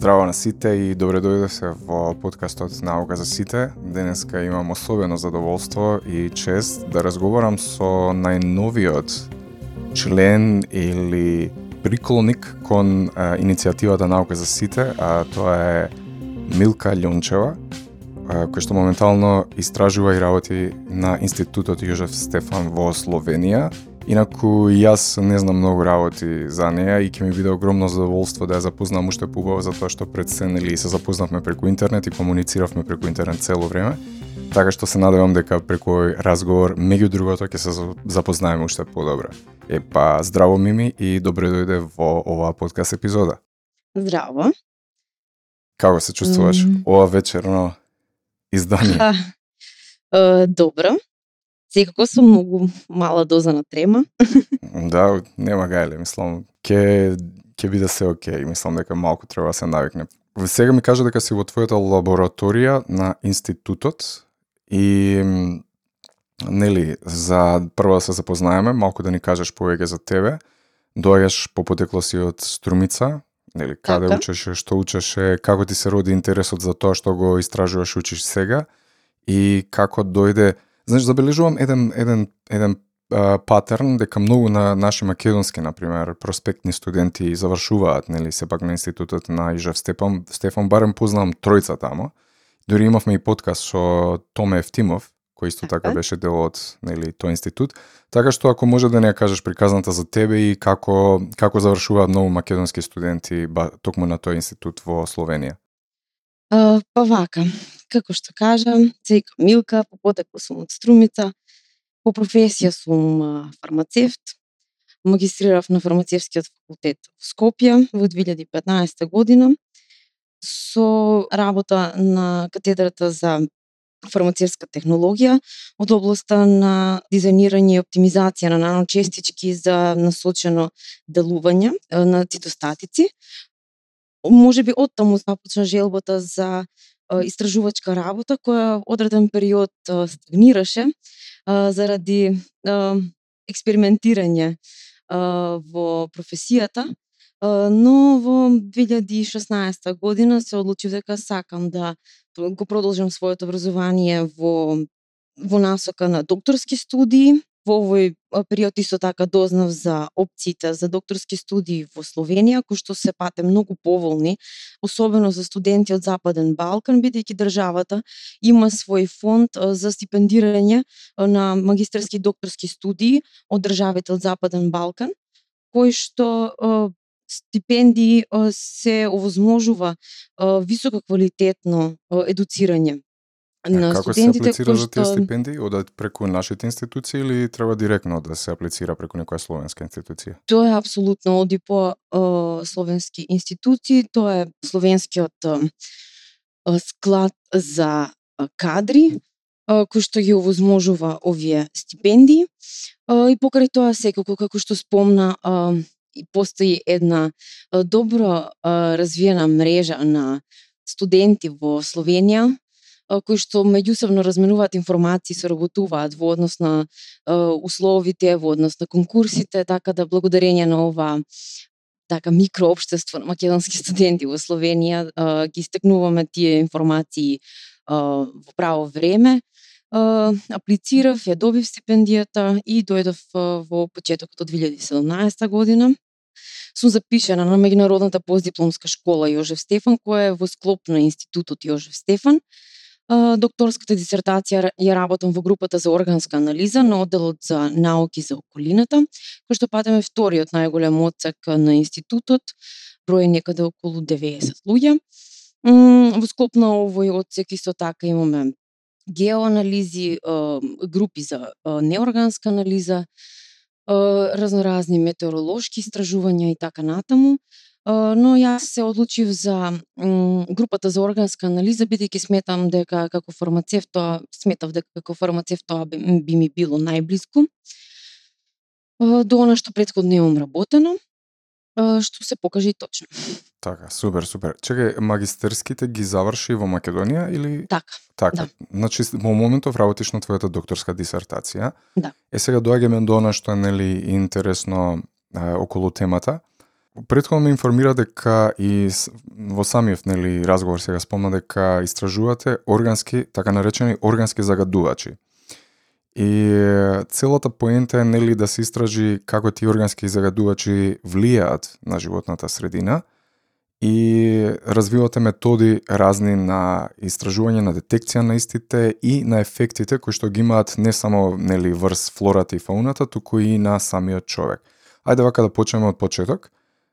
Здраво на сите и добре се во подкастот Наука за сите. Денеска имам особено задоволство и чест да разговарам со најновиот член или приклоник кон а, иницијативата Наука за сите, а тоа е Милка Љончева, кој што моментално истражува и работи на Институтот Јожеф Стефан во Словенија Инаку јас не знам многу работи за неа и ќе ми биде огромно задоволство да ја запознам уште побаво за тоа што пред се нели се запознавме преку интернет и комунициравме преку интернет цело време. Така што се надевам дека преку овој разговор меѓу другото ќе се запознаеме уште подобро. Е па здраво Мими и добре дојде во оваа подкаст епизода. Здраво. Како се чувствуваш mm. ова вечерно издание? добро. Секако со многу мала доза на трема. да, нема гајле, мислам, ќе ќе биде се окей, мислам дека малку треба да се навикне. Сега ми кажа дека си во твојата лабораторија на институтот и нели за прво да се запознаеме, малку да ни кажеш повеќе за тебе. Доаѓаш по потекло си од Струмица, нели каде така. учеше, што учеше, како ти се роди интересот за тоа што го истражуваш учиш сега и како дојде Знаеш, забележувам еден, еден, еден а, патерн дека многу на наши македонски, например, проспектни студенти завршуваат, нели, сепак на институтот на Ижев Стефан, Стефан барем познавам тројца тамо. Дори имавме и подкаст со Томе Евтимов, кој исто така беше дел од нели тој институт. Така што ако може да не ја кажеш приказната за тебе и како како завршуваат многу македонски студенти ба, токму на тој институт во Словенија. Uh, па вака, како што кажа, се Милка, по потекло сум од Струмица, по професија сум фармацевт, магистрирав на фармацевскиот факултет во Скопје во 2015 година со работа на катедрата за фармацевска технологија од областа на дизајнирање и оптимизација на наночестички за насочено делување на цитостатици, може би од таму започна желбата за истражувачка работа која одреден период стагнираше заради експериментирање во професијата, но во 2016 година се одлучив дека сакам да го продолжам своето образование во во насока на докторски студии. Во овој период исто така дознав за опциите за докторски студии во Словенија, кои што се пате многу поволни, особено за студенти од Западен Балкан, бидејќи државата има свој фонд за стипендирање на магистерски и докторски студии од државите од Западен Балкан, кои што стипендии се овозможува високо квалитетно едуцирање на како се аплицира за тие стипендии? Одат преку нашите институции или треба директно да се аплицира преку некоја словенска институција? Тоа е апсолутно оди по uh, словенски институции, тоа е словенскиот uh, склад за кадри, кој што ги овозможува овие стипендии. И покрај тоа секако, како што спомна, uh, постои една добро развиена мрежа на студенти во Словенија, кои што меѓусебно разменуваат информации, соработуваат во однос на условите, во однос на конкурсите, така да благодарение на ова така микроопштество на македонски студенти во Словенија ги стекнуваме тие информации во право време. Аплицирав, ја добив стипендијата и дојдов во почетокот од 2017 година сум запишена на меѓународната постдипломска школа Јожев Стефан, која е во склоп на Институтот Јожев Стефан докторската дисертација ја работам во групата за органска анализа на одделот за науки за околината, кој што патеме вториот најголем одсек на институтот, број некаде околу 90 луѓе. Во склоп на овој одсек исто така имаме геоанализи, групи за неорганска анализа, разноразни метеоролошки истражувања и така натаму но јас се одлучив за групата за органска анализа бидејќи сметам дека како фармацевт тоа сметав дека како фармацевт тоа би, би ми било најблиску до она што претходно имам работено што се покажа и точно. Така, супер, супер. Чекај, магистерските ги заврши во Македонија или Така. Така. Да. Значи во моментов работиш на твојата докторска дисертација. Да. Е сега доаѓаме до она што е нели интересно е, околу темата Предходно ме информира дека и во самиот нели разговор сега спомна дека истражувате органски, така наречени органски загадувачи. И целата поента е нели да се истражи како тие органски загадувачи влијаат на животната средина и развивате методи разни на истражување на детекција на истите и на ефектите кои што ги имаат не само нели врз флората и фауната, туку и на самиот човек. Ајде вака да почнеме од почеток,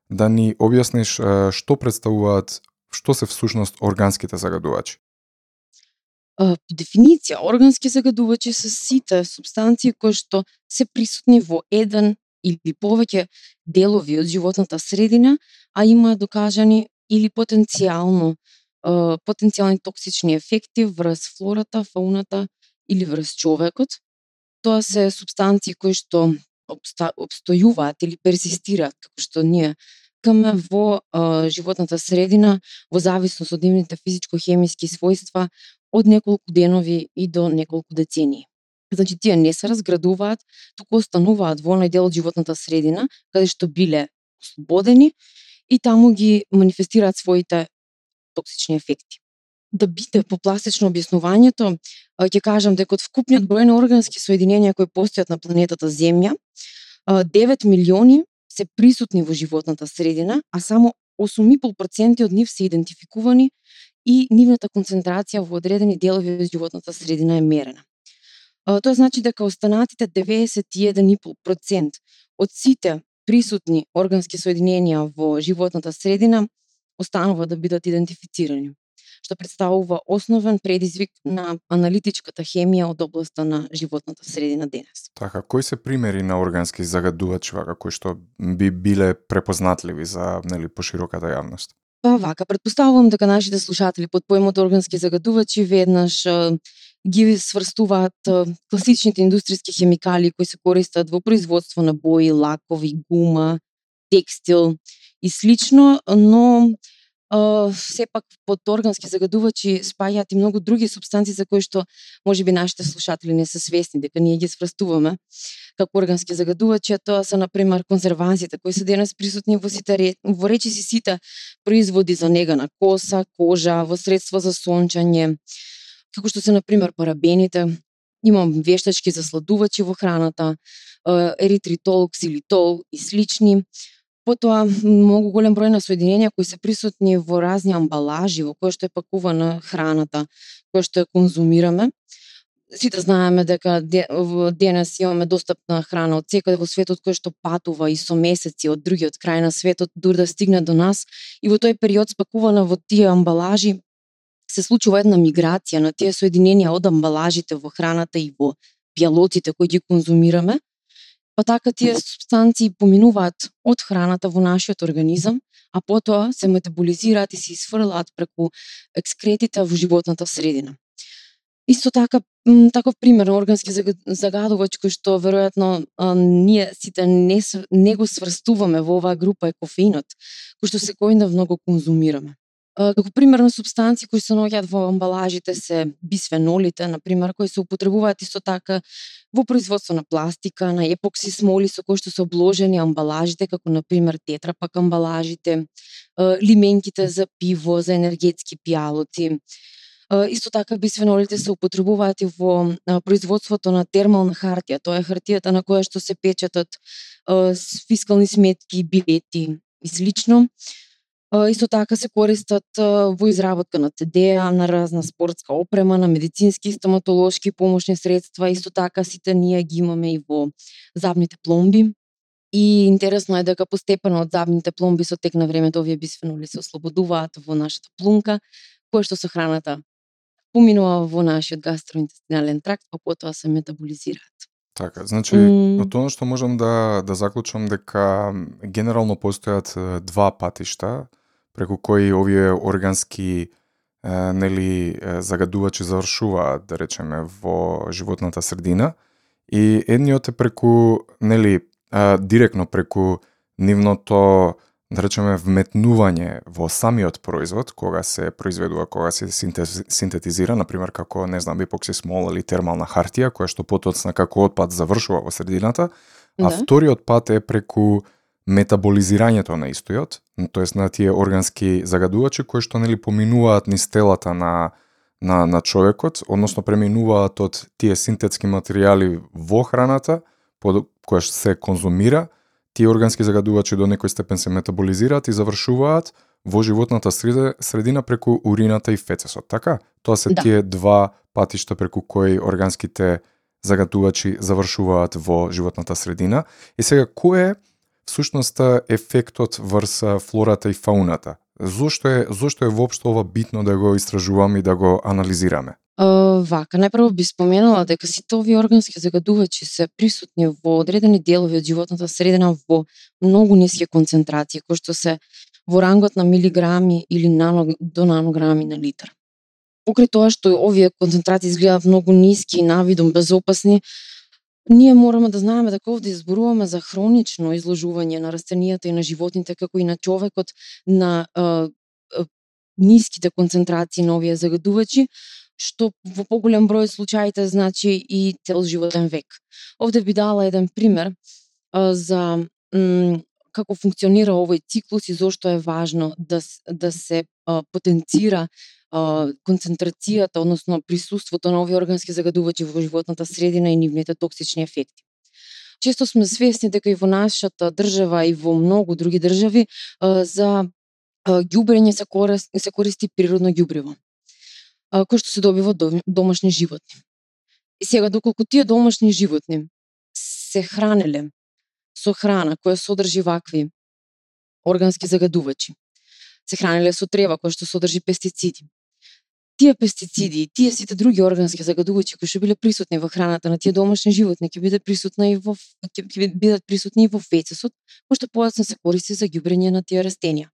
да ни објасниш што представуваат, што се всушност органските загадувачи. По дефиниција, органски загадувачи се сите субстанции кои што се присутни во еден или повеќе делови од животната средина, а има докажани или потенцијално потенцијални токсични ефекти врз флората, фауната или врз човекот. Тоа се субстанции кои што обстојуваат или персистираат, како што ние каме во животната средина во зависност од нивните физичко-хемиски својства од неколку денови и до неколку децении. Значи, тие не се разградуваат, туку остануваат во онај дел од животната средина, каде што биле ослободени и таму ги манифестираат своите токсични ефекти. Да биде по пластично објаснувањето, ќе кажам дека од вкупниот број на органски соединенија кои постојат на планетата Земја, 9 милиони се присутни во животната средина, а само 8,5% од нив се идентификувани и нивната концентрација во одредени делови од животната средина е мерена. Тоа значи дека останатите 91,5% од сите присутни органски соединенија во животната средина останува да бидат идентифицирани што представува основен предизвик на аналитичката хемија од областа на животната средина денес. Така, кои се примери на органски загадувачи вака кои што би биле препознатливи за нели пошироката јавност? Па вака, предпоставувам дека нашите слушатели под поемот органски загадувачи веднаш ги сврстуваат класичните индустријски хемикали кои се користат во производство на бои, лакови, гума, текстил и слично, но сепак под органски загадувачи спаѓаат и многу други субстанции за кои што можеби нашите слушатели не се свесни дека ние ги сврстуваме. Како органски загадувачи, а тоа се на пример конзервансите кои се денес присутни во сите во речиси сите производи за нега на коса, кожа, во средства за сончање, како што се на пример парабените, имам вештачки засладувачи во храната, еритритол, ксилитол и слични. Потоа, многу голем број на соединенија кои се присутни во разни амбалажи во кои што е пакувана храната, која што ја конзумираме. Сите знаеме дека денес имаме достапна храна од секаде во светот кој што патува и со месеци од другиот крај на светот дур да стигне до нас и во тој период спакувана во тие амбалажи се случува една миграција на тие соединенија од амбалажите во храната и во пијалоците кои ги конзумираме Па така тие субстанции поминуваат од храната во нашиот организам, а потоа се метаболизираат и се исфрлаат преку екскретите во животната средина. Исто така, таков пример на органски загадувач кој што веројатно ние сите не, не го сврстуваме во оваа група е кофеинот, кој што секојдневно многу конзумираме. Како пример на кои се наоѓаат во амбалажите се бисфенолите, на пример, кои се употребуваат исто така во производство на пластика, на епокси смоли со кои што се обложени амбалажите, како на пример тетрапак амбалажите, лименките за пиво, за енергетски пијалоци. Исто така бисфенолите се употребуваат и во производството на термална хартија, тоа е хартијата на која што се печатат фискални сметки, билети и слично. Исто така се користат во изработка на CD, на разна спортска опрема, на медицински и стоматолошки помошни средства, исто така сите ние ги имаме и во забните пломби. И интересно е дека постепено од забните пломби со тек на времето овие бисфеноли се ослободуваат во нашата плунка, која што со храната поминува во нашиот гастроинтестинален тракт, па потоа се метаболизираат. Така, значи, mm. од тоа што можам да, да заклучам дека генерално постојат два патишта преку кои овие органски нели загадувачи завршуваат, да речеме, во животната средина и едниот е преку нели директно преку нивното да речеме вметнување во самиот производ кога се произведува, кога се синтетизира, на пример како не знам епокси смол или термална хартија која што потоцна како отпад завршува во средината, а да. вториот пат е преку метаболизирањето на истојот, тоест на тие органски загадувачи кои што нели поминуваат низ телата на на на човекот, односно преминуваат од тие синтетски материјали во храната, под која се конзумира, тие органски загадувачи до некој степен се метаболизираат и завршуваат во животната среда, средина преку урината и фецесот, така? Тоа се да. тие два патишта преку кои органските загадувачи завршуваат во животната средина. И сега, кој е всушноста ефектот врз флората и фауната? Зошто е, зошто е воопшто ова битно да го истражуваме и да го анализираме? Uh, вака, најпрво би споменала дека сите овие органски загадувачи се присутни во одредени делови од животната средина во многу ниски концентрации, кои што се во рангот на милиграми или нано, до нанограми на литар. Покрај тоа што овие концентрации изгледаат многу ниски и навидом безопасни, ние мораме да знаеме дека овде изборуваме за хронично изложување на растенијата и на животните, како и на човекот, на е, е, ниските концентрации на овие загадувачи, што во поголем број случаите значи и цел животен век. Овде би дала еден пример е, за како функционира овој циклус и зошто е важно да, да се а, потенцира концентрацијата, односно присуството на овие органски загадувачи во животната средина и нивните токсични ефекти. Често сме свесни дека и во нашата држава и во многу други држави за ѓубрење се користи, се користи природно ѓубриво, кој што се добива од домашни животни. И сега, доколку тие домашни животни се хранеле со храна која содржи вакви органски загадувачи. Се хранеле со трева која што содржи пестициди. Тие пестициди и тие сите други органски загадувачи кои што биле присутни во храната на тие домашни животни ќе бидат присутни и во ќе бидат присутни и во фецесот, кој што подоцна се користи за ѓубрење на тие растенија.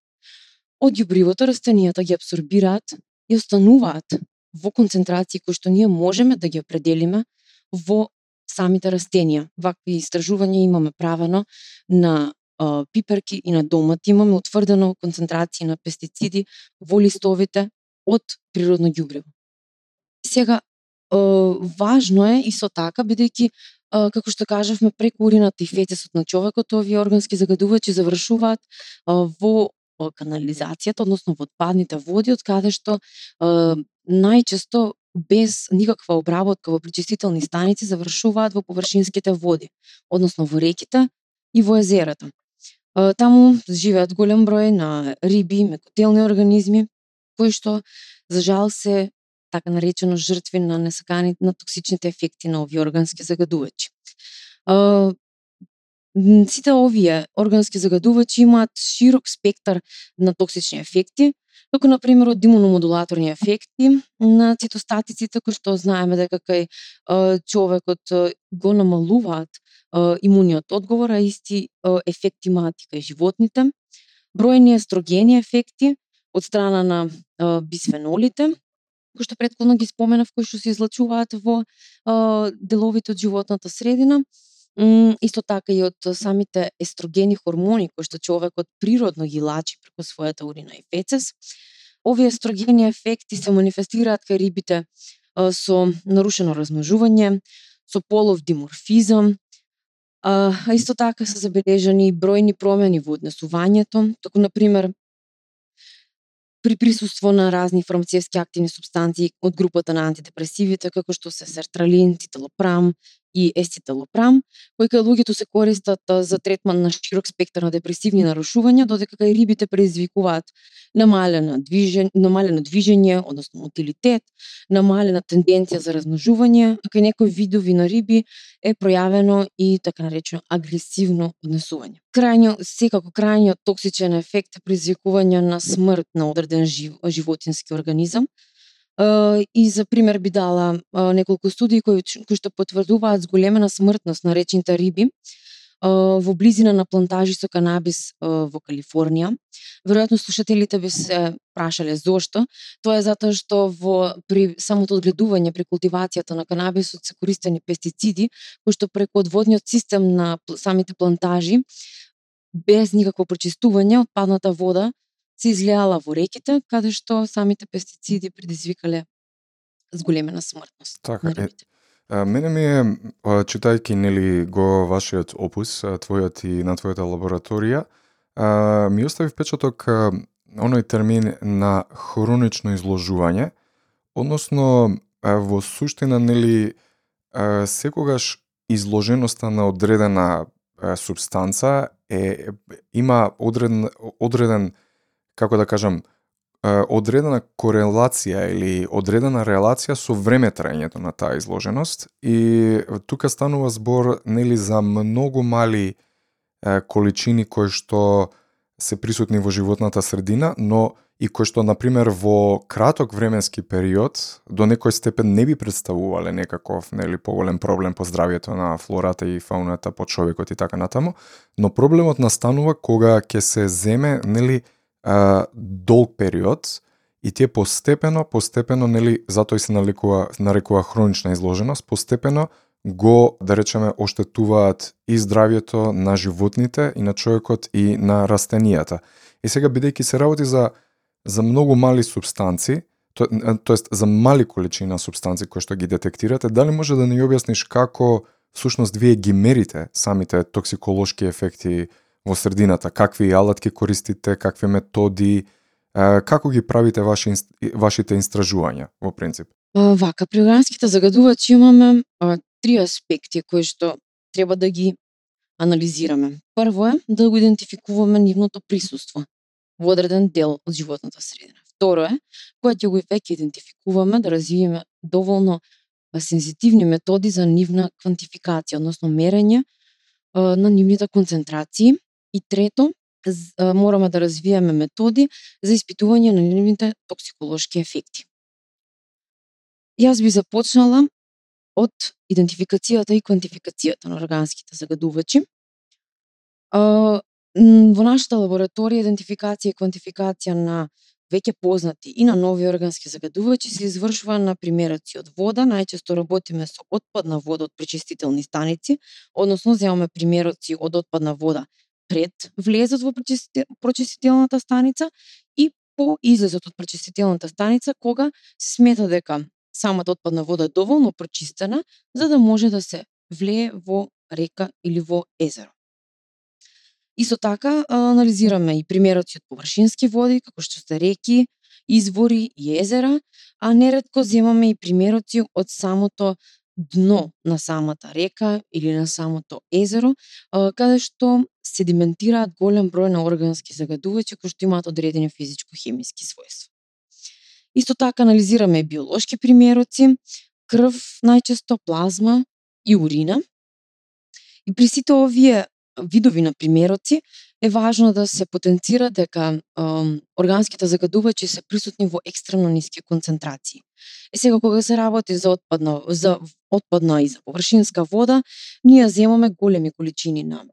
Од ѓубривото растенијата ги абсорбираат и остануваат во концентрации кои што ние можеме да ги определиме во самите растенија. Вакви истражувања имаме правено на а, пиперки и на домати. Имаме утврдено концентрации на пестициди во листовите од природно ѓубриво. Сега, важно е исто така, бидејќи како што кажавме, преку урината и фетесот на човекот, овие органски загадувачи завршуваат во канализацијата, односно во отпадните води, од каде што најчесто без никаква обработка во пречистителни станици завршуваат во површинските води, односно во реките и во езерата. Таму живеат голем број на риби, мекотелни организми, кои што, за жал, се така наречено жртви на несакани на токсичните ефекти на овие органски загадувачи. Сите овие органски загадувачи имаат широк спектар на токсични ефекти, како на пример од имуномодулаторни ефекти на цитостатиците кои што знаеме дека кај човекот го намалуваат имуниот одговор, а исти ефекти имаат и кај животните. Бројни естрогени ефекти од страна на бисфенолите, кои што предходно ги споменав, кои што се излачуваат во деловите од животната средина, исто така и од самите естрогени хормони кои што човекот природно ги лачи преку својата урина и фецес. Овие естрогени ефекти се манифестираат кај рибите со нарушено размножување, со полов диморфизам, а исто така се забележани и бројни промени во однесувањето, како на пример при присуство на разни фармацевски активни субстанции од групата на антидепресивите, како што се сертралин, титалопрам и еститалопрам, кои кај луѓето се користат за третман на широк спектар на депресивни нарушувања, додека кај рибите предизвикуваат намалено движење, намалено движење, односно мотилитет, намалена тенденција за размножување, а кај некои видови на риби е пројавено и така наречено агресивно однесување. Крајно, секако крајниот токсичен ефект е предизвикување на смрт на одреден жив, животински организам, и за пример би дала неколку студии кои, кои што потврдуваат зголемена смртност на речните риби во близина на плантажи со канабис во Калифорнија. Веројатно слушателите би се прашале зошто. Тоа е затоа што во при самото одгледување при култивацијата на канабисот се користени пестициди кои што преку одводниот систем на самите плантажи без никакво прочистување отпадната вода се излеала во реките, каде што самите пестициди предизвикале зголемена смртност така, на Е, А, мене ми е, читајќи нели го вашиот опус, твојот и на твојата лабораторија, а, ми остави впечаток а, оној термин на хронично изложување, односно а, во суштина нели а, секогаш изложеноста на одредена субстанца е има одреден одреден како да кажам одредена корелација или одредена релација со време траењето на таа изложеност и тука станува збор нели за многу мали количини кои што се присутни во животната средина, но и кои што, например, во краток временски период до некој степен не би представувале некаков нели поголем проблем по здравјето на флората и фауната по човекот и така натаму, но проблемот настанува кога ќе се земе нели а, долг период и тие постепено, постепено, нели, затоа и се налекува, нарекува хронична изложеност, постепено го, да речеме, оштетуваат и здравјето на животните, и на човекот, и на растенијата. И сега, бидејќи се работи за, за многу мали субстанци, то, тоест за мали количина субстанци кои што ги детектирате, дали може да ни објасниш како всушност вие ги мерите самите токсиколошки ефекти во средината, какви алатки користите, какви методи, како ги правите ваши, вашите истражувања во принцип? Вака, при органските загадувачи имаме а, три аспекти кои што треба да ги анализираме. Прво е да го идентификуваме нивното присуство во одреден дел од животната средина. Второ е, кога ќе го веќе идентификуваме, да развиеме доволно сензитивни методи за нивна квантификација, односно мерење на нивните концентрации И трето, мораме да развиеме методи за испитување на нивните токсиколошки ефекти. Јас би започнала од идентификацијата и квантификацијата на органските загадувачи. Во нашата лабораторија идентификација и квантификација на веќе познати и на нови органски загадувачи се извршува на примераци од вода, најчесто работиме со отпадна вода од пречистителни станици, односно земаме примераци од отпадна вода пред влезот во прочистителната станица и по излезот од прочистителната станица кога се смета дека самата отпадна вода е доволно прочистена за да може да се влее во река или во езеро. Исто така анализираме и примерот од површински води, како што се реки, извори и езера, а нередко земаме и примероци од самото дно на самата река или на самото езеро, каде што седиментираат голем број на органски загадувачи кои што имаат одредени физичко-хемиски својства. Исто така анализираме биолошки примероци, крв, најчесто плазма и урина. И при сите овие видови на примероци е важно да се потенцира дека е, органските загадувачи се присутни во екстремно ниски концентрации. Е сега кога се работи за отпадна за отпадна и за површинска вода, ние земаме големи количини на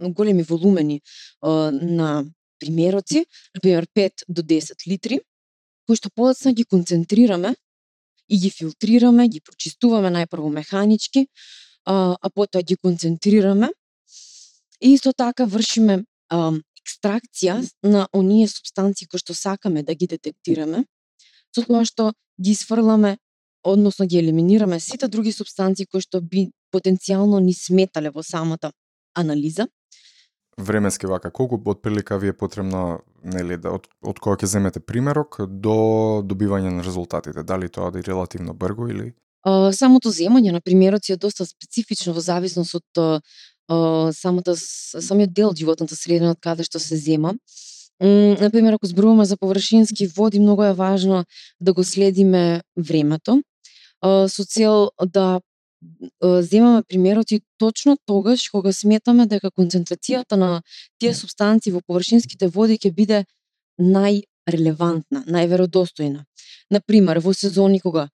големи волумени а, на примероци, например 5 до 10 литри, кои што подоцна ги концентрираме и ги филтрираме, ги прочистуваме најпрво механички, а, а потоа ги концентрираме. И исто така вршиме екстракција на оние субстанции кои што сакаме да ги детектираме, со тоа што ги сфрламе, односно ги елиминираме сите други субстанции кои што би потенцијално ни сметале во самата анализа. Временски вака, колку од прилика ви е потребно, нели, да, од, од кога ќе земете примерок до добивање на резултатите? Дали тоа да е релативно брго или? Самото земање на примероци е доста специфично во зависност од а, самата, да самиот дел од животната средина од каде што се зема. Например, ако зборуваме за површински води, многу е важно да го следиме времето, со цел да земаме примероци точно тогаш кога сметаме дека концентрацијата на тие субстанции во површинските води ќе биде најрелевантна, најверодостојна. Например, во сезони кога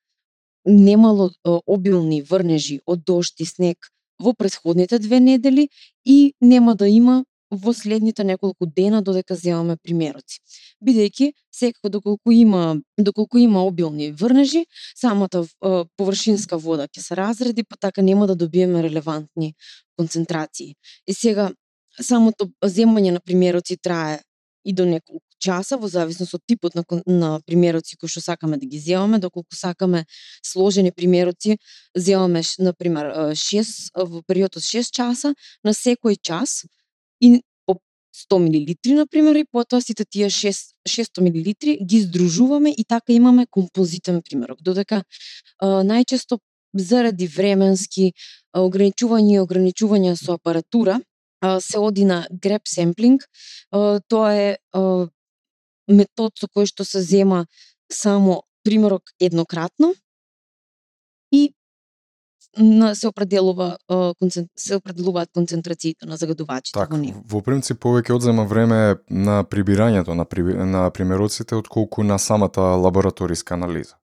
немало обилни врнежи од дошт и снег во претходните две недели и нема да има во следните неколку дена додека земаме примероци. Бидејќи секако доколку има доколку има обилни врнежи, самата е, површинска вода ќе се разреди, па така нема да добиеме релевантни концентрации. И сега самото земање на примероци трае и до неколку часа во зависност од типот на, на примероци кои што сакаме да ги земаме, доколку сакаме сложени примероци, земаме на пример 6 во период од 6 часа на секој час и по 100 мл на пример и потоа сите тие 6 600 мл ги здружуваме и така имаме композитен примерок. Додека најчесто заради временски ограничувања и ограничувања со апаратура, се оди на grep sampling. Тоа е метод со кој што се зема само примерок еднократно и се определува се определуваат концентрациите на загадувачите так, во него. Во принцип повеќе одзема време на прибирањето на, при, на примероците отколку на самата лабораториска анализа.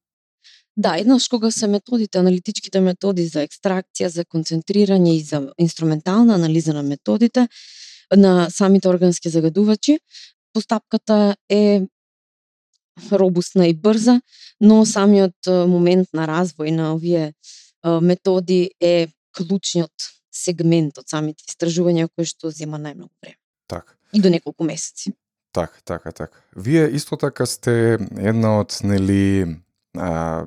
Да, еднаш кога се методите, аналитичките методи за екстракција, за концентрирање и за инструментална анализа на методите на самите органски загадувачи, постапката е робусна и брза, но самиот момент на развој на овие методи е клучниот сегмент од самите истражувања кои што зема најмногу време. Так. И до неколку месеци. Так, така, така. Вие исто така сте една од нели а,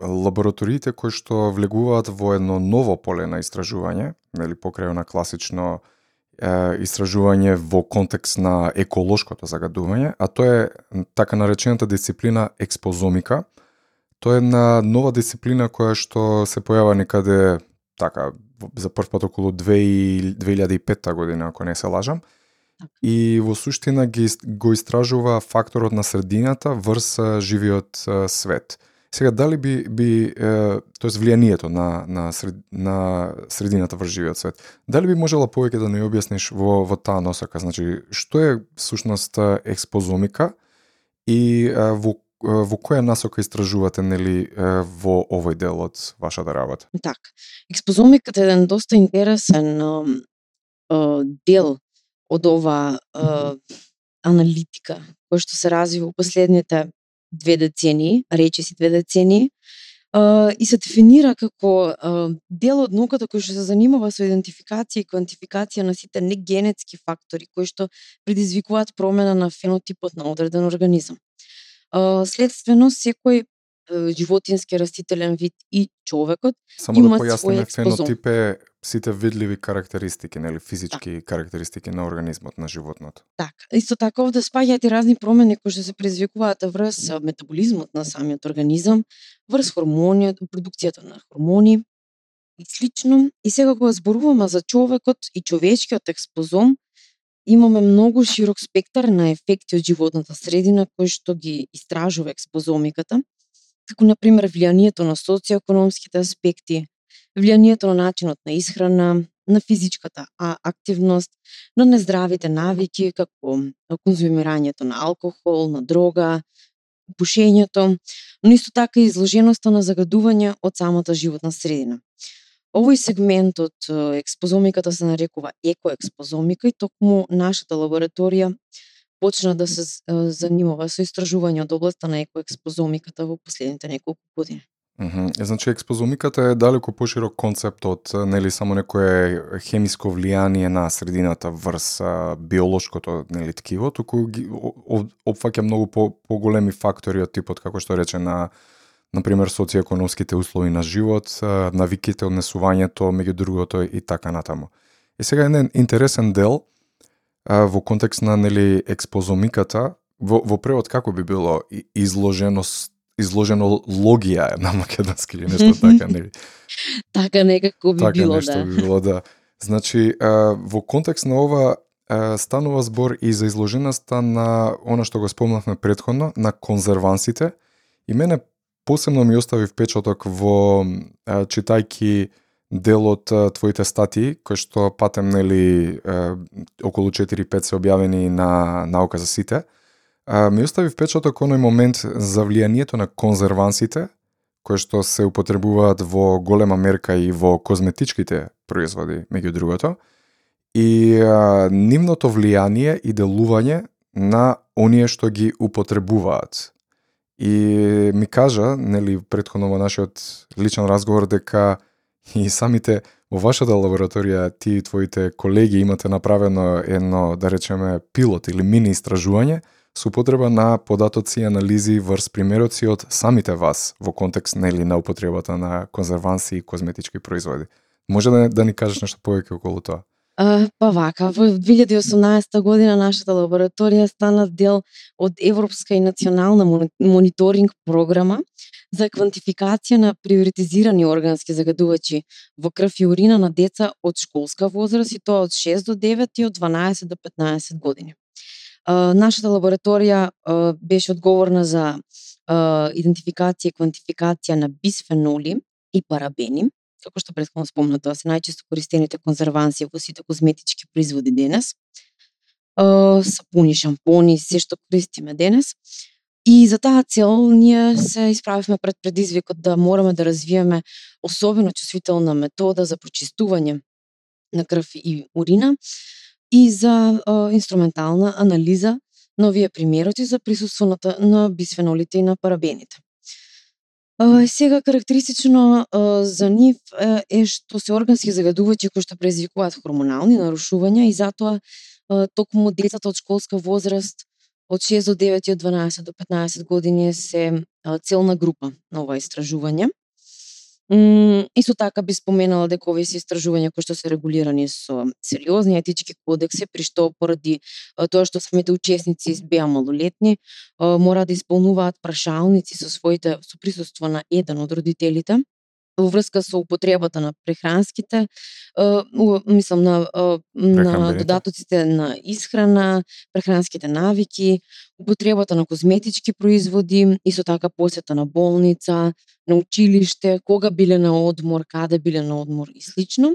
лабораториите кои што влегуваат во едно ново поле на истражување, нели покрај на класично истражување во контекст на еколошкото загадување, а тоа е така наречената дисциплина експозомика. Тоа е една нова дисциплина која што се појава некаде така за прв пат околу 2005 година, ако не се лажам. Така. И во суштина ги, го истражува факторот на средината врз живиот свет. Сега дали би би тоест влијанието на на сред, на средината врз живиот свет. Дали би можела повеќе да ни објасниш во во таа носака, значи што е сушност експозомика и во во која насока истражувате нели во овој дел од вашата работа? Така. Експозомиката е еден доста интересен дел од ова аналитика која што се развива во последните две децении, речиси две децении, и се дефинира како дел од науката кој што се занимава со идентификација и квантификација на сите негенетски фактори кои што предизвикуваат промена на фенотипот на одреден организам. Следствено, секој животински растителен вид и човекот Само да појасниме фенотип е сите видливи карактеристики, нели физички да. карактеристики на организмот на животното. Така. Исто така овде спаѓаат и разни промени кои што се предизвикуваат врз метаболизмот на самиот организам, врз хормони, продукцијата на хормони и слично. И сега кога зборуваме за човекот и човечкиот експозом, имаме многу широк спектар на ефекти од животната средина кои што ги истражува експозомиката како на пример влијанието на социоекономските аспекти, влијанието на начинот на исхрана, на физичката активност, на нездравите навики како конзумирањето на алкохол, на дрога, пушењето, но исто така и изложеноста на загадување од самата животна средина. Овој сегмент од експозомиката се нарекува екоекспозомика и токму нашата лабораторија почна да се занимава со истражување од областа на екоекспозомиката во последните неколку години. Mm -hmm. Значи експозомиката е далеко поширок концепт од нели само некое хемиско влијание на средината врз биолошкото нели ткиво, туку ги опфаќа многу по поголеми фактори од типот како што рече на на пример социоекономските услови на живот, навиките, однесувањето меѓу другото и така натаму. И сега еден интересен дел а, во контекст на нели експозомиката, во, во превод како би било изложено изложено логија на македонски или нешто така нели. така некако би така било нешто да. би било да. Значи а, во контекст на ова а, станува збор и за изложеноста на она што го спомнавме претходно на конзервансите и мене посебно ми остави впечаток во а, читајки дел од твоите статии, кои што патем нели околу 4-5 се објавени на наука за сите, ми остави впечаток оној момент за влијанието на конзервансите, кои што се употребуваат во голема мерка и во козметичките производи, меѓу другото, и а, нивното влијание и делување на оние што ги употребуваат. И ми кажа, нели, предходно во нашиот личен разговор, дека и самите во вашата лабораторија ти и твоите колеги имате направено едно, да речеме, пилот или мини истражување, со употреба на податоци и анализи врз примероци од самите вас во контекст нели на употребата на конзерванси и козметички производи. Може да, да ни кажеш нешто повеќе околу тоа? Па вака, во 2018 година нашата лабораторија стана дел од Европска и национална мониторинг програма за квантификација на приоритизирани органски загадувачи во крв и урина на деца од школска возраст и тоа од 6 до 9 и од 12 до 15 години. Нашата лабораторија беше одговорна за идентификација и квантификација на бисфеноли и парабени, како што претходно спомнато, се најчесто користените конзерванси во сите козметички производи денес. Сапуни, шампони, се што користиме денес. И за таа цел ние се исправивме пред предизвикот да мораме да развиеме особено чувствителна метода за прочистување на крв и урина и за е, инструментална анализа на овие примероци за присуството на бисфенолите и на парабените. Сега карактеристично за нив е што се органски загадувачи кои што предизвикуваат хормонални нарушувања и затоа токму децата од школска возраст од 6 до 9 и од 12 до 15 години се целна група на ова истражување. Исто така би споменала дека овие се истражувања кои што се регулирани со сериозни етички кодекси, при што поради тоа што самите учесници беа малолетни, мора да исполнуваат прашалници со своите со присуство на еден од родителите во врска со употребата на прехранските, мислам на на додатоците на исхрана, прехранските навики, употребата на козметички производи, исто така посета на болница, на училиште, кога биле на одмор, каде биле на одмор и слично.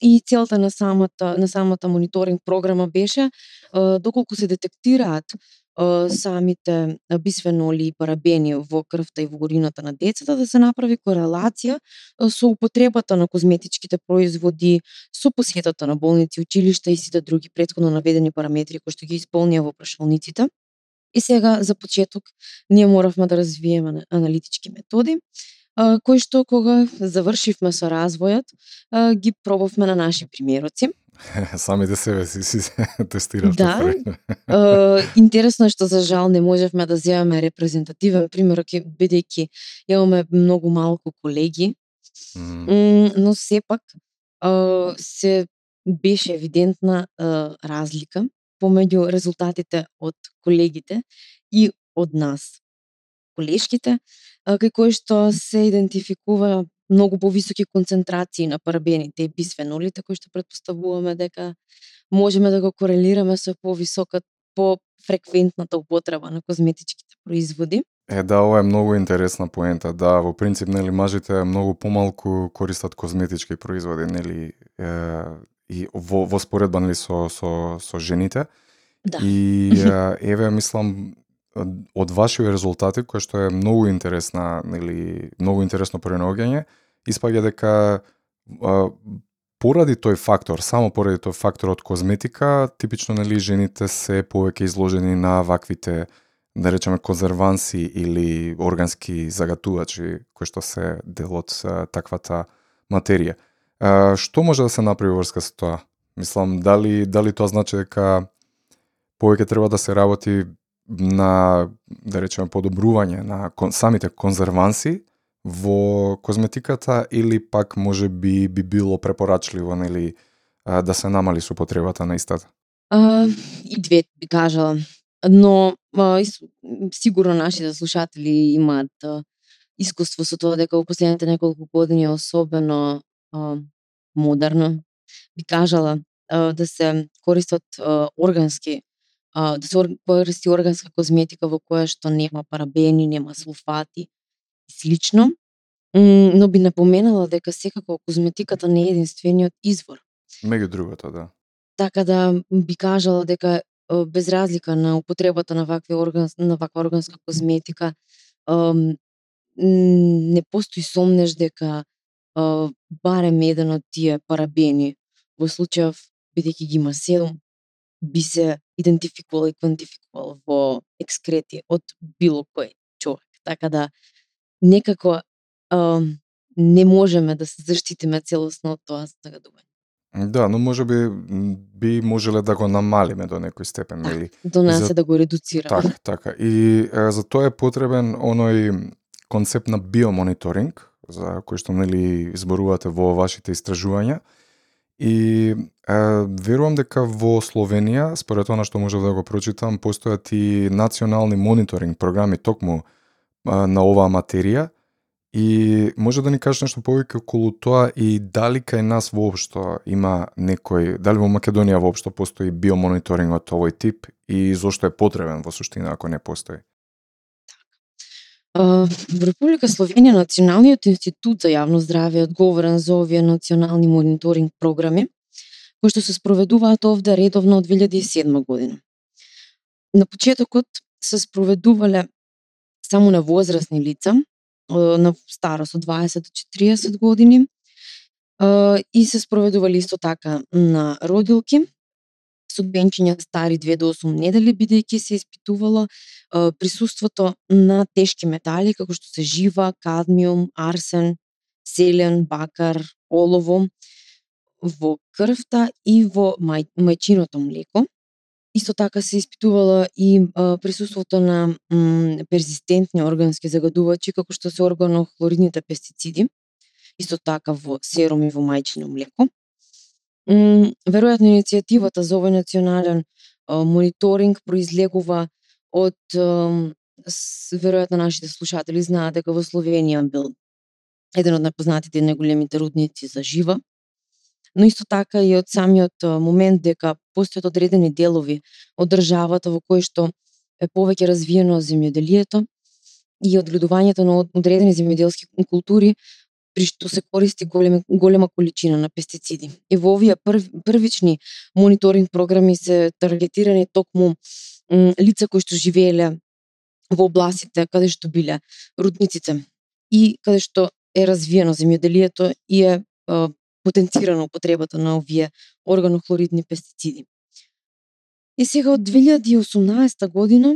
И целта на самата на самата мониторинг програма беше доколку се детектираат самите бисфеноли и парабени во крвта и во урината на децата да се направи корелација со употребата на козметичките производи, со посетата на болници, училишта и сите други предходно наведени параметри кои што ги исполнија во прашалниците. И сега за почеток ние моравме да развиеме аналитички методи кои што кога завршивме со развојот ги пробавме на наши примероци Самите себе си си тестиравте. Да. Е, интересно е што за жал не можевме да земеме репрезентативен пример, бидејќи имаме многу малку колеги, mm. но сепак се беше евидентна разлика помеѓу резултатите од колегите и од нас, колешките, кај кои што се идентификува многу повисоки концентрации на парабените и бисфенолите кои што предпоставуваме дека можеме да го корелираме со повисока по фреквентната употреба на козметичките производи. Е, да, ова е многу интересна поента. Да, во принцип, нели, мажите многу помалку користат козметички производи, нели, е, и во, во споредба, нели, со, со, со жените. Да. И, е, еве, мислам, од вашите резултати, кој што е многу интересна, нели, многу интересно пренаоѓање, испаѓа дека а, поради тој фактор, само поради тој фактор од козметика, типично нели жените се повеќе изложени на ваквите да речеме конзерванси или органски загатувачи кои што се дел од таквата материја. А, што може да се направи врска со тоа? Мислам, дали, дали тоа значи дека повеќе треба да се работи на, да речеме, подобрување на кон, самите конзерванси во козметиката или пак може би би било препорачливо нели да се намали супотребата на истата? А, и две би кажала. Но а, сигурно нашите слушатели имаат а, искуство со тоа дека во последните неколку години особено а, модерно би кажала а, да се користат а, органски а, да се користи органска козметика во која што нема парабени, нема сулфати и слично. Но би напоменала дека секако козметиката не е единствениот извор. Меѓу другото, да. Така да би кажала дека без разлика на употребата на вакви орган, на ваква органска козметика, не постои сомнеш дека барем еден од тие парабени во случајов бидејќи ги има седум би се идентификувал и квантификувал во екскрети од било кој човек. Така да некако а, не можеме да се заштитиме целосно од тоа загадување. Да, но може би би можеле да го намалиме до некој степен, нели? До нас За- да го редуцираме. Така, така. И е, за тоа е потребен оној концепт на биомониторинг, за кој што нели зборувате во вашите истражувања. И е, верувам дека во Словенија, според она што можев да го прочитам, постојат и национални мониторинг програми токму е, на оваа материја. И може да ни кажеш нешто повеќе околу тоа и дали кај нас воопшто има некој, дали во Македонија воопшто постои биомониторинг од овој тип и зошто е потребен во суштина ако не постои? Во Република Словенија Националниот институт за јавно здравје е одговорен за овие национални мониторинг програми, кои што се спроведуваат овде редовно од 2007 година. На почетокот се спроведувале само на возрастни лица, на старост од 20 до 40 години, и се спроведувале исто така на родилки, со денчиња стари 2 до 8 недели, бидејќи се испитувало присуството на тешки метали како што се жива, кадмиум, арсен, селен, бакар, олово во крвта и во мај, мајчиното млеко. Исто така се испитувало и а, присуството на м, перзистентни органски загадувачи како што се органохлоридните пестициди, исто така во серум и во мајчино млеко. Веројатно иницијативата за овој национален мониторинг произлегува од веројатно нашите слушатели знаат дека во Словенија бил еден од најпознатите и најголемите рудници за жива, но исто така и од самиот момент дека постојат одредени делови од државата во кои што е повеќе развиено земјоделието и одгледувањето на одредени земјоделски култури при што се користи голема, голема количина на пестициди. И во овие прв, првични мониторинг програми се таргетирани токму м, лица кои што живееле во областите каде што биле рудниците и каде што е развиено земјоделието и е е потенцирана употребата на овие органохлоридни пестициди. И сега од 2018 година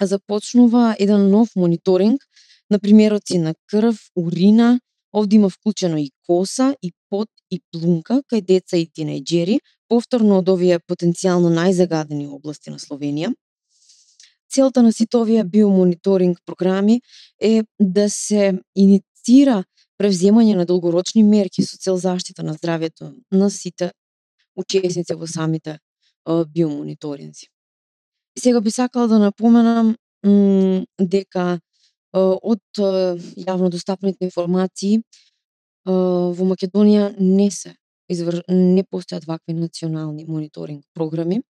започнува еден нов мониторинг на примероци на крв, урина, овде има вклучено и коса, и пот, и плунка кај деца и тинејџери, повторно од овие потенцијално најзагадени области на Словенија. Целта на сите овие биомониторинг програми е да се инициира превземање на долгорочни мерки со цел заштита на здравјето на сите учесници во самите биомониторинзи. Сега би сакала да напоменам дека од јавно достапните информации во Македонија не се извр... не постојат вакви национални мониторинг програми.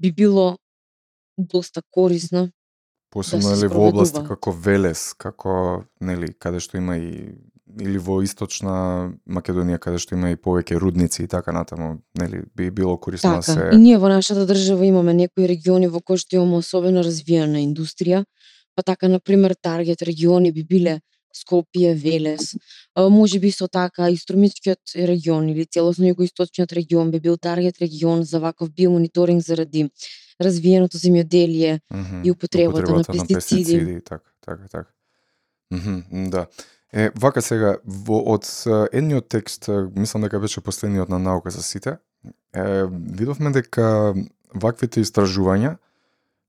Би било доста корисно Посебно Да се нели во области како Велес, како нели каде што има и или во источна Македонија каде што има и повеќе рудници и така натаму, нели би било корисно да Така, се и ние во нашата држава имаме некои региони во кои што имаме особено развиена индустрија, па така на пример таргет региони би биле Скопје, Велес. А, може би со така и Струмичкиот регион или целосно југоисточниот регион би бил таргет регион за ваков биомониторинг заради развиеното земјоделие Мгм, и употребата на пестициди. така, така, така. Мгм, м, да. Е, вака сега, во, од едниот текст, мислам дека беше последниот на наука за сите, е, видовме дека ваквите истражувања,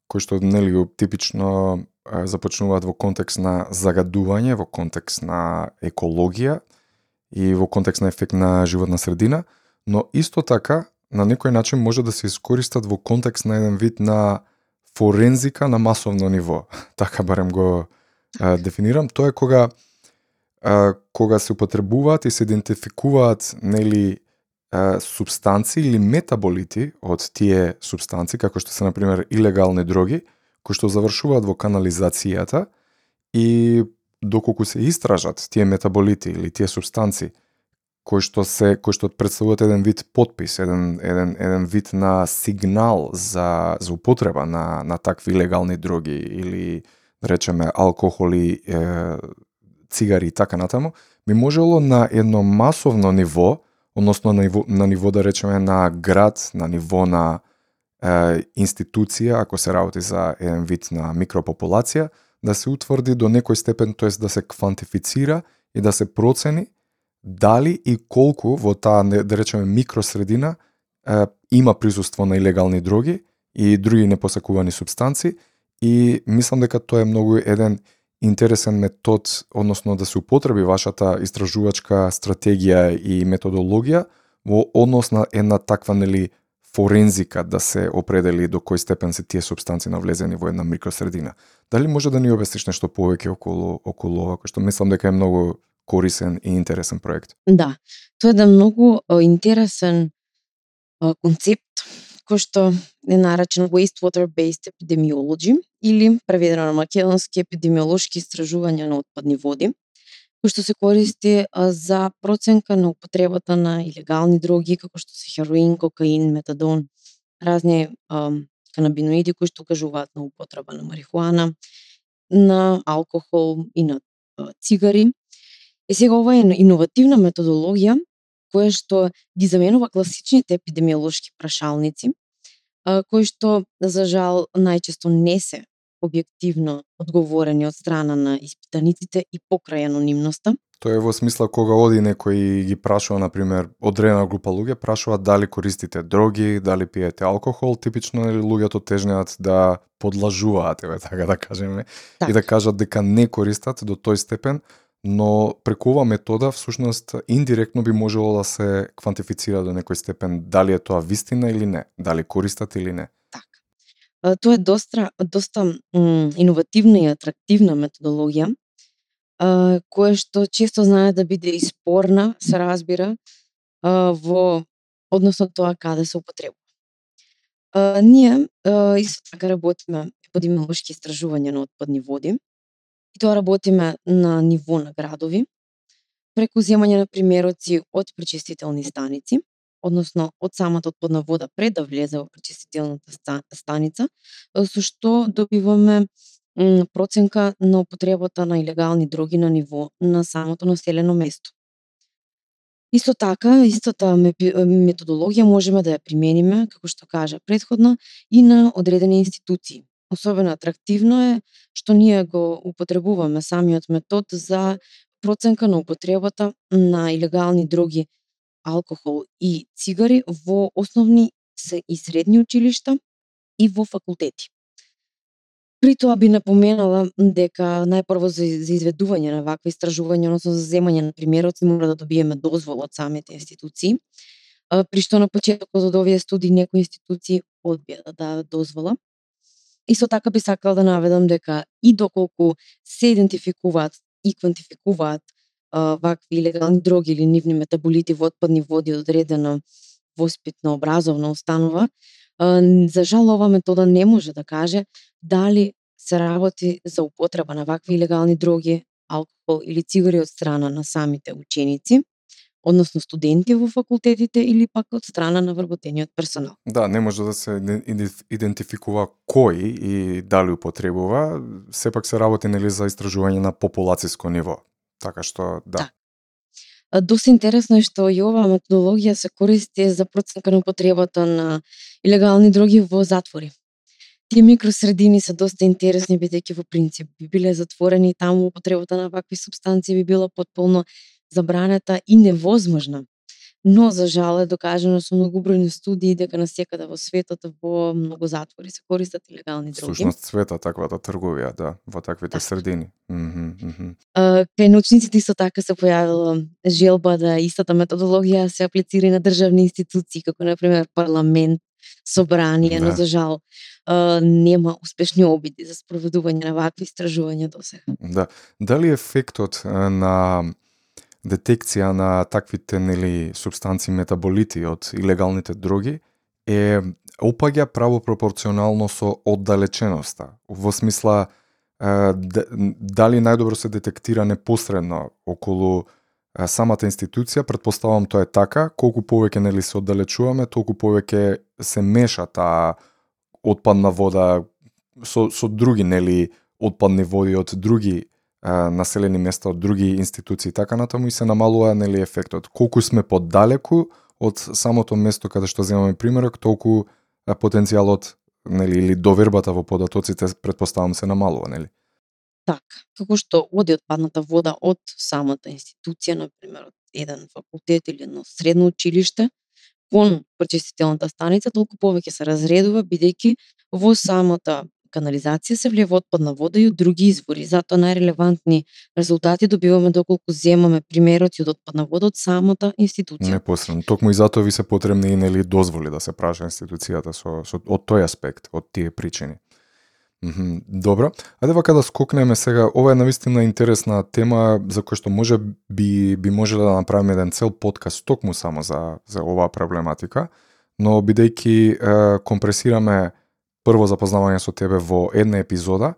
кои што нели типично започнуваат во контекст на загадување, во контекст на екологија и во контекст на ефект на животна средина, но исто така на некој начин може да се искористат во контекст на еден вид на форензика на масовно ниво. така барем го а, дефинирам. Тоа е кога а, кога се употребуваат и се идентификуваат нели а, субстанци или метаболити од тие субстанци, како што се на пример илегални дроги, кои што завршуваат во канализацијата и доколку се истражат тие метаболити или тие субстанци кои што се кои што представуваат еден вид подпис, еден еден еден вид на сигнал за за употреба на на такви легални други или да речеме алкохоли, е, цигари и така натаму, би можело на едно масовно ниво, односно на ниво, на ниво да речеме на град, на ниво на институција, ако се работи за еден вид на микропопулација, да се утврди до некој степен, тоест да се квантифицира и да се процени дали и колку во таа, да речеме, микросредина е, има присуство на илегални дроги и други непосакувани субстанци. И мислам дека тоа е многу еден интересен метод, односно да се употреби вашата истражувачка стратегија и методологија во однос на една таква нели форензика да се определи до кој степен се тие субстанци навлезени во една микросредина. Дали може да ни обясниш нешто повеќе околу околу ова, кој што мислам дека е многу корисен и интересен проект? Да, тоа е да многу интересен концепт кој што е наречен Wastewater-Based Epidemiology или преведено на македонски епидемиолошки истражувања на отпадни води, кој што се користи за проценка на употребата на илегални дроги како што се хероин, кокаин, метадон, разни а, канабиноиди кои што кажуваат на употреба на марихуана, на алкохол и на а, цигари. Е сега ова е иновативна методологија која што ги заменува класичните епидемиолошки прашалници, кои што за жал најчесто не се објективно одговорени од страна на испитаниците и покрај анонимноста. Тоа е во смисла кога оди некој и ги прашува, на пример, одредена група луѓе, прашува дали користите дроги, дали пиете алкохол, типично нели луѓето тежнеат да подлажуваат, еве така да кажеме, так. и да кажат дека не користат до тој степен, но преку ова метода всушност индиректно би можело да се квантифицира до некој степен дали е тоа вистина или не, дали користат или не. Тоа е доста доста иновативна и атрактивна методологија која што често знае да биде и спорна, се разбира, во односно тоа каде се употребува. Ние исто така работиме епидемиолошки истражувања на отпадни води И тоа работиме на ниво на градови, преку земање на примероци од пречистителни станици, односно од самата отпадна вода пред да влезе во пречистителната станица, со што добиваме проценка на употребата на илегални дроги на ниво на самото населено место. Исто така, истата методологија можеме да ја примениме, како што кажа предходно, и на одредени институции. Особено атрактивно е што ние го употребуваме самиот метод за проценка на употребата на илегални дроги, алкохол и цигари во основни и средни училишта и во факултети. При тоа би напоменала дека најпрво за, за изведување на вакви истражувања, односно за земање на примероци, мора да добиеме дозвола од самите институции, при што на почетокот од овие студии некои институции одбија да дадат дозвола. со така би сакала да наведам дека и доколку се идентификуваат и квантификуваат вакви илегални дроги или нивни метаболити во отпадни води одредена воспитно образовна установа, за жал ова метода не може да каже дали се работи за употреба на вакви илегални дроги, алкохол или цигари од страна на самите ученици, односно студенти во факултетите или пак од страна на вработениот персонал. Да, не може да се идентификува кој и дали употребува, сепак се работи нели за истражување на популацијско ниво. Така што да. да. Доста интересно е што и оваа методологија се користи за проценка на употребата на илегални дроги во затвори. Тие микросредини се доста интересни, бидејќи во принцип би биле затворени и таму употребата на вакви субстанции би била потполно забранета и невозможна. Но, за жал, е докажано со многобројни студии дека на секаде во светот во многу затвори се користат илегални дроги. Сушност света таквата трговија, да, во таквите да. средини. Mm -hmm, кај научниците исто така се појавила желба да истата методологија се аплицира на државни институции, како на пример парламент, собрание, да. но за жал нема успешни обиди за спроведување на вакви истражувања до сега. Да. Дали ефектот на детекција на таквите нели субстанци метаболити од илегалните дроги е опаѓа правопропорционално со оддалеченоста. Во смисла дали најдобро се детектира непосредно околу самата институција, предпоставам тоа е така, колку повеќе нели се оддалечуваме, толку повеќе се меша таа отпадна вода со, со други нели отпадни води од други населени места од други институции така натаму и се намалува нели ефектот. Колку сме поддалеку од самото место каде што земаме примерок, толку потенцијалот нели или довербата во податоците предпоставам се намалува, нели? Така, како што оди отпадната вода од самата институција, на пример од еден факултет или едно средно училиште кон прочистителната станица, толку повеќе се разредува бидејќи во самата канализација се влива отпадна вода и од други извори. Затоа најрелевантни резултати добиваме доколку земаме примероци од отпадна вода од самата институција. Непосредно. Токму и затоа ви се потребни и нели дозволи да се праша институцијата со, со од тој аспект, од тие причини. Mm Добро. Ајде вака да скокнеме сега. Ова е навистина интересна тема за која што може би би можеле да направиме еден цел подкаст токму само за за оваа проблематика, но бидејќи компресираме прво запознавање со тебе во една епизода,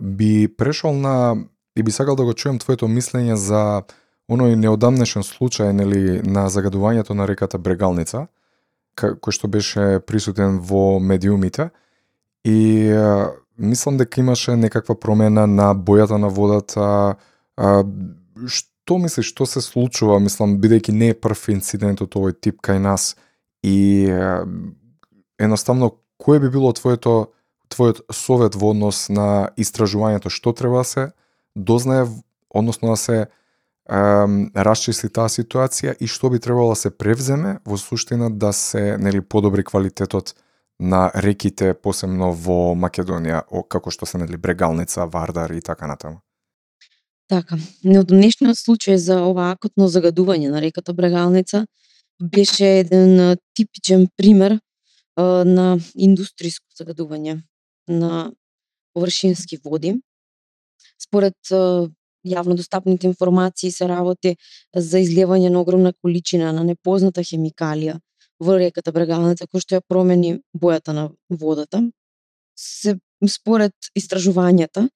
би прешол на и би сакал да го чуем твоето мислење за оној неодамнешен случај нели на загадувањето на реката Брегалница, кој што беше присутен во медиумите и а, мислам дека имаше некаква промена на бојата на водата. А, што мислиш што се случува, мислам бидејќи не е прв инцидент од овој тип кај нас и а, едноставно кој би било твоето твојот совет во однос на истражувањето што треба се дознае, односно да се ем, расчисли таа ситуација и што би требало да се превземе во суштина да се нели подобри квалитетот на реките посебно во Македонија, како што се нели Брегалница, Вардар и така натаму. Така, неодамнешниот случај за ова акутно загадување на реката Брегалница беше еден типичен пример на индустријско загадување на површински води. Според јавно достапните информации се работи за излевање на огромна количина на непозната хемикалија во реката Брегалница кој што ја промени бојата на водата. Се според истражувањата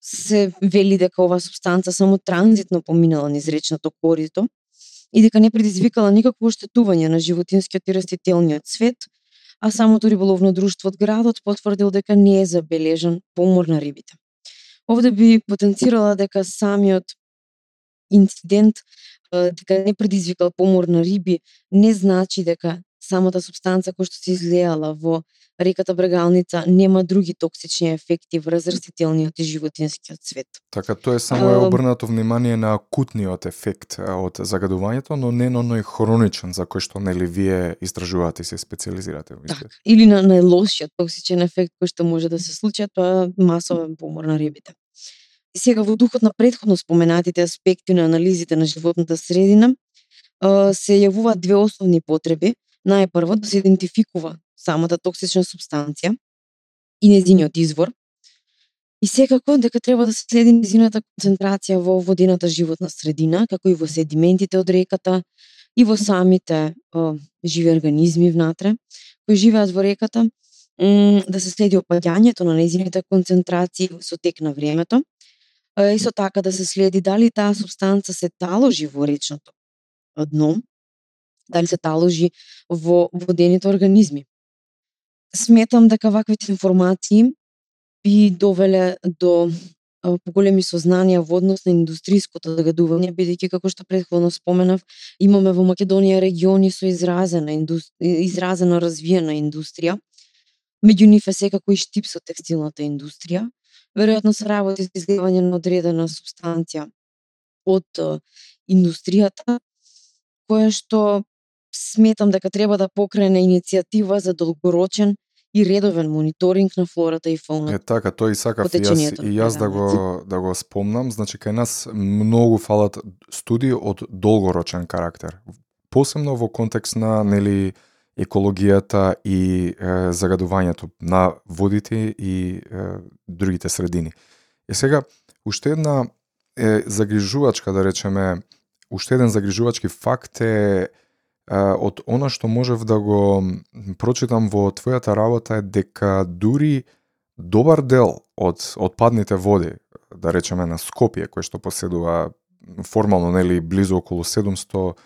се вели дека оваа субстанца само транзитно поминала низ речното корито и дека не предизвикала никакво оштетување на животинскиот и растителниот свет, а самото риболовно друштво од градот потврдил дека не е забележан помор на рибите. Овде би потенцирала дека самиот инцидент дека не предизвикал помор на риби не значи дека самата субстанца која што се излеала во реката Брегалница нема други токсични ефекти врз растителниот и животинскиот свет. Така тоа е само е обрнато внимание на акутниот ефект од загадувањето, но не на оној хроничен за кој што нели вие истражувате и се специализирате во Так, или на најлошиот токсичен ефект кој што може да се случи, тоа е масовен помор на рибите. И сега во духот на предходно споменатите аспекти на анализите на животната средина, се јавуваат две основни потреби најпрво да се идентификува самата токсична субстанција и незиниот извор, и секако дека треба да се следи незината концентрација во водената животна средина, како и во седиментите од реката и во самите о, живи организми внатре, кои живеат во реката, да се следи опаѓањето на незините концентрации со тек на времето, исто така да се следи дали таа субстанца се таложи во речното дно, дали се таложи во водените организми. Сметам дека ваквите информации би довеле до поголеми сознанија во однос на индустријското загадување, бидејќи како што претходно споменав, имаме во Македонија региони со изразена изразено развиена индустрија. Меѓу нив е секако и штип со текстилната индустрија. Веројатно се работи за изгледување на одредена субстанција од индустријата, која што сметам дека треба да покрене иницијатива за долгорочен и редовен мониторинг на флората и фауната. Е така, тој и сакав и јас, и јас да го да го спомнам, значи кај нас многу фалат студии од долгорочен карактер. Посебно во контекст на нели екологијата и е, загадувањето на водите и е, другите средини. Е сега, уште една е, загрижувачка, да речеме, уште еден загрижувачки факт е од она што можев да го прочитам во твојата работа е дека дури добар дел од отпадните води, да речеме на Скопје, кој што поседува формално нели близу околу 700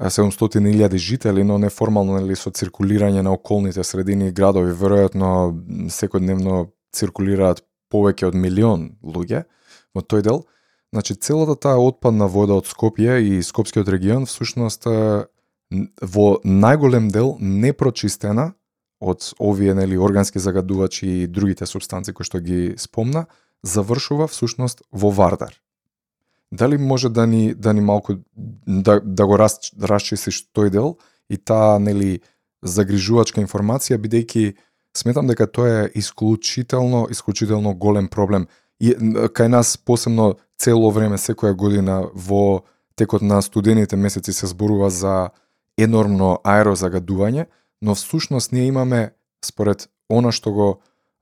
700.000 жители, но неформално нели со циркулирање на околните средини и градови, веројатно секојдневно циркулираат повеќе од милион луѓе во тој дел. Значи целата таа отпадна вода од Скопје и Скопскиот регион всушност во најголем дел непрочистена од овие нели органски загадувачи и другите субстанции кои што ги спомна, завршува всушност во Вардар. Дали може да ни да ни малку да да го раз, расчистиш тој дел и таа нели загрижувачка информација бидејќи сметам дека тоа е исклучително исклучително голем проблем и кај нас посебно цело време секоја година во текот на студените месеци се зборува за енормно аерозагадување, но всушност ние имаме според она што го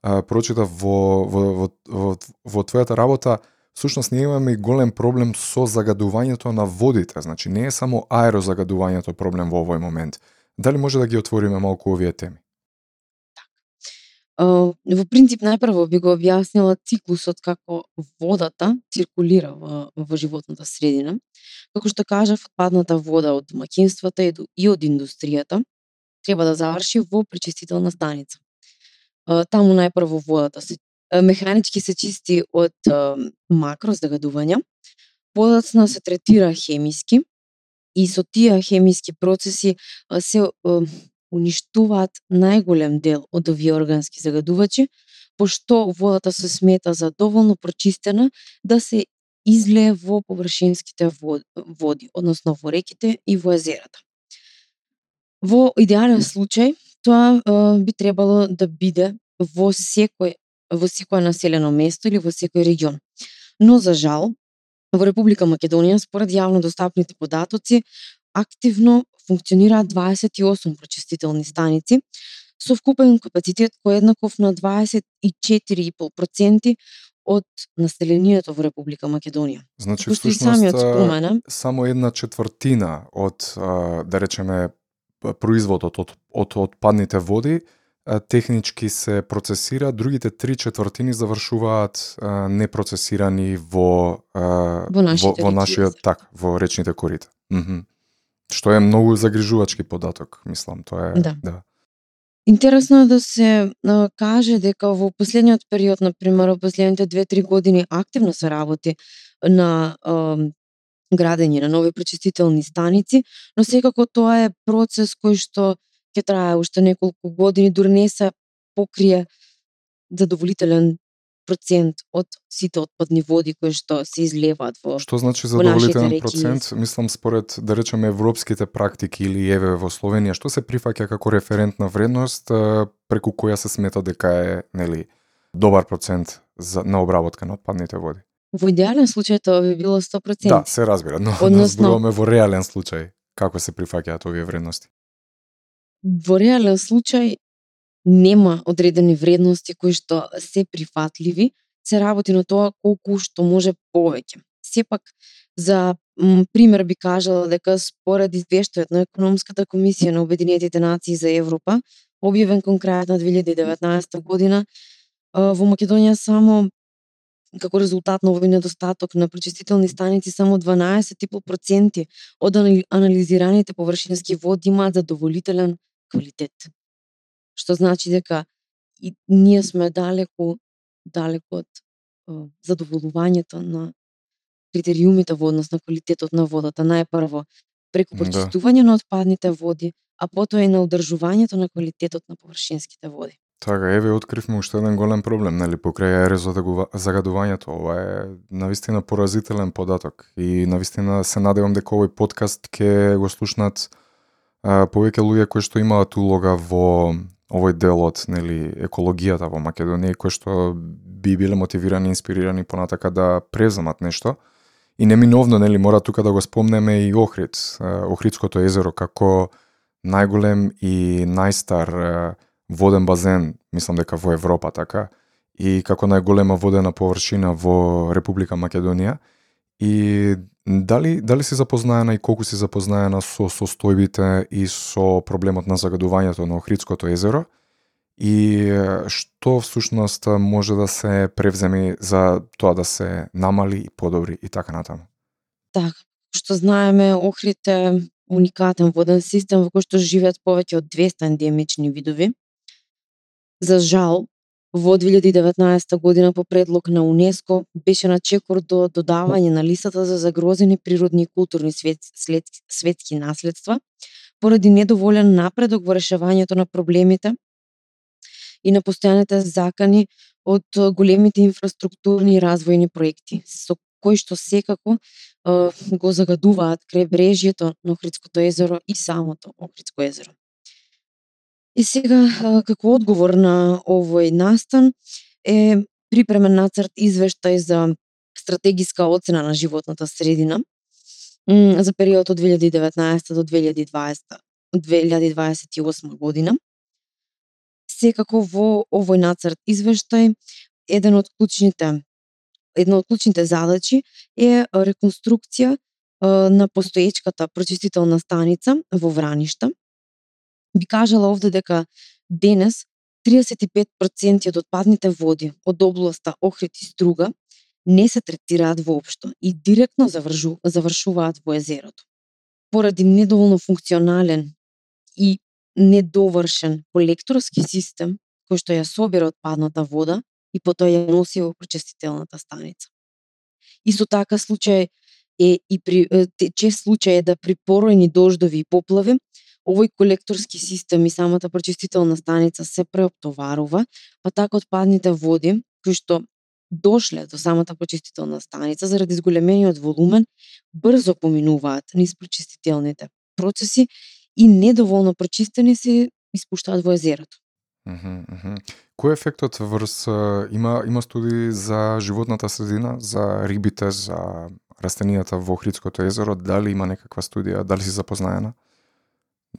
а, прочитав во, во, во, во, во твојата работа, всушност ние имаме и голем проблем со загадувањето на водите. Значи не е само аерозагадувањето проблем во овој момент. Дали може да ги отвориме малку овие теми? Во принцип, најпрво би го објаснила циклусот како водата циркулира во, во животната средина. Како што кажав, отпадната вода од домакинствата и од индустријата треба да заврши во пречистителна станица. Таму најпрво водата се механички се чисти од макрозагадувања, подоцна се третира хемиски и со тие хемиски процеси се уништуваат најголем дел од овие органски загадувачи, пошто водата се смета за доволно прочистена да се излее во површинските води, односно во реките и во езерата. Во идеален случај, тоа е, би требало да биде во секој во секое населено место или во секој регион. Но за жал, во Република Македонија според јавно достапните податоци активно функционираат 28 прочистителни станици со вкупен капацитет кој е еднаков на 24,5% од населението во Република Македонија. Значи, всушност, спомена, само една четвртина од, да речеме, производот од, од отпадните води технички се процесира, другите три четвртини завршуваат непроцесирани во во, во, во нашиот так, во речните корита. Mm -hmm. Што е многу загрижувачки податок, мислам, тоа е да. да. Интересно е да се а, каже дека во последниот период, на пример, во последните 2-3 години активно се работи на а, градење на нови пречистителни станици, но секако тоа е процес кој што ќе трае уште неколку години, дури не се покрие задоволителен процент од сите отпадни води кои што се излеваат во Што значи задоволителен процент? Мислам според да речеме европските практики или еве во Словенија, што се прифаќа како референтна вредност преку која се смета дека е, нели, добар процент за на обработка на отпадните води? Во идеален случај тоа би било 100%. Да, се разбира, но Односно... во реален случај како се прифаќаат овие вредности во реален случај нема одредени вредности кои што се прифатливи, се работи на тоа колку што може повеќе. Сепак, за пример би кажала дека според извештајот на Економската комисија на Обединетите нации за Европа, објавен кон крајот на 2019 година, во Македонија само како резултат на овој недостаток на пречистителни станици само 12,5% од анализираните површински води имаат задоволителен квалитет. Што значи дека и ние сме далеку далеку од задоволувањето на критериумите во однос на квалитетот на водата. Најпрво преку да. почистување да. на отпадните води, а потоа и на одржувањето на квалитетот на површинските води. Така, еве откривме уште еден голем проблем, нели, покрај загадувањето. Ова е навистина поразителен податок и навистина се надевам дека овој подкаст ќе го слушнат повеќе луѓе кои што имаат улога во овој дел од нели екологијата во Македонија кои што би биле мотивирани, инспирирани понатака да преземат нешто. И неминовно нели мора тука да го спомнеме и Охрид, Охридското езеро како најголем и најстар воден базен, мислам дека во Европа така, и како најголема водена површина во Република Македонија. И Дали, дали си запознаена и колку си запознаена со состојбите и со проблемот на загадувањето на Охридското езеро и што всушност може да се превземи за тоа да се намали и подобри и така натаму? Така што знаеме, Охрид е уникатен воден систем во кој што живеат повеќе од 200 ендемични видови. За жал, Во 2019 година по предлог на УНЕСКО беше на чекор до додавање на листата за загрозени природни и културни свет, след, светски наследства поради недоволен напредок во решавањето на проблемите и на постојаните закани од големите инфраструктурни и развојни проекти, со кои што секако го загадуваат крайбрежјето на Охридското езеро и самото Охридско езеро. И сега, како одговор на овој настан, е припремен нацрт извештај за стратегиска оцена на животната средина за период од 2019 до 2020 2028 година. Секако во овој нацрт извештај еден од клучните една од клучните задачи е реконструкција на постоечката прочистителна станица во Враништа. Би кажала овде дека денес 35% од отпадните води од областа Охрид и Струга не се третираат воопшто и директно завржу, завршуваат во езерото. Поради недоволно функционален и недовршен колекторски систем кој што ја собира отпадната вода и потоа ја носи во прочистителната станица. Исто така случај е и при чест случај е да при поројни дождови и поплави овој колекторски систем и самата прочистителна станица се преоптоварува, па така отпадните води кои што дошле до самата прочистителна станица заради зголемениот волумен, брзо поминуваат низ прочистителните процеси и недоволно прочистени се испуштаат во езерото. Кој е ефектот врз има има студии за животната средина, за рибите, за растенијата во Охридското езеро, дали има некаква студија, дали си запознаена?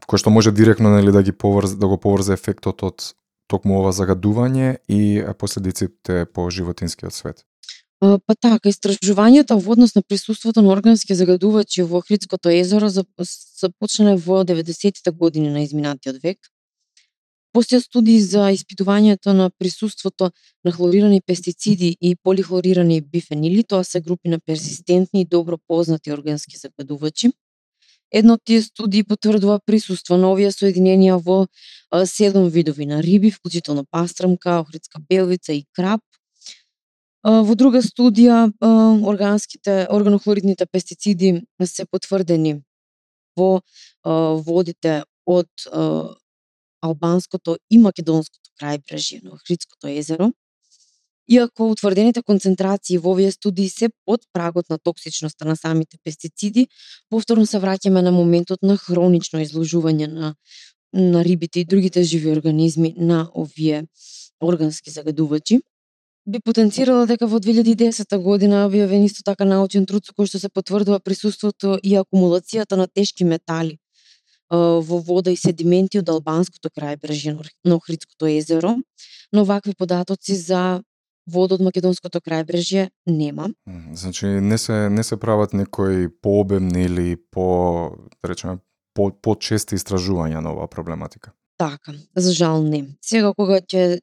Кој што може директно нели да ги поврз да го поврзе ефектот од токму ова загадување и последиците по животинскиот свет. Па така, истражувањето во однос на присуството на органски загадувачи во Охридското езеро започнале во 90-тите години на изминатиот век. Постојат студии за испитувањето на присуството на хлорирани пестициди и полихлорирани бифенили, тоа се групи на персистентни и добро познати органски загадувачи. Едно од тие студии потврдува присуство на овие соединенија во седум видови на риби, вклучително пастрамка, охридска белвица и краб. Во друга студија, органските, органохлоридните пестициди се потврдени во водите од албанското и македонското крајбрежје на Охридското езеро. Иако утврдените концентрации во овие студии се под прагот на токсичноста на самите пестициди, повторно се враќаме на моментот на хронично изложување на на рибите и другите живи организми на овие органски загадувачи. Би потенцирала дека во 2010 година објавен исто така научен труд со кој што се потврдува присуството и акумулацијата на тешки метали во вода и седименти од албанското крајбрежје на Охридското езеро, но вакви податоци за вода од македонското крајбрежје нема. Значи не се не се прават некои пообемни или по да речеме по почести истражувања на оваа проблематика. Така, за жал не. Сега кога ќе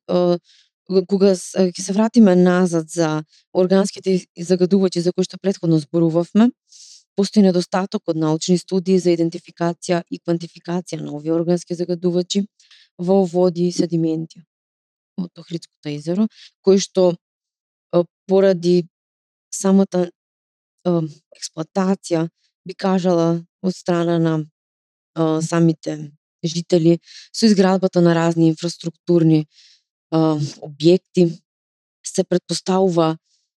кога ќе се вратиме назад за органските загадувачи за кои што претходно зборувавме, постои недостаток од научни студии за идентификација и квантификација на овие органски загадувачи во води и седименти од Охридското езеро, кои што поради самата експлоатација би кажала од страна на самите жители со изградбата на разни инфраструктурни објекти се предпоставува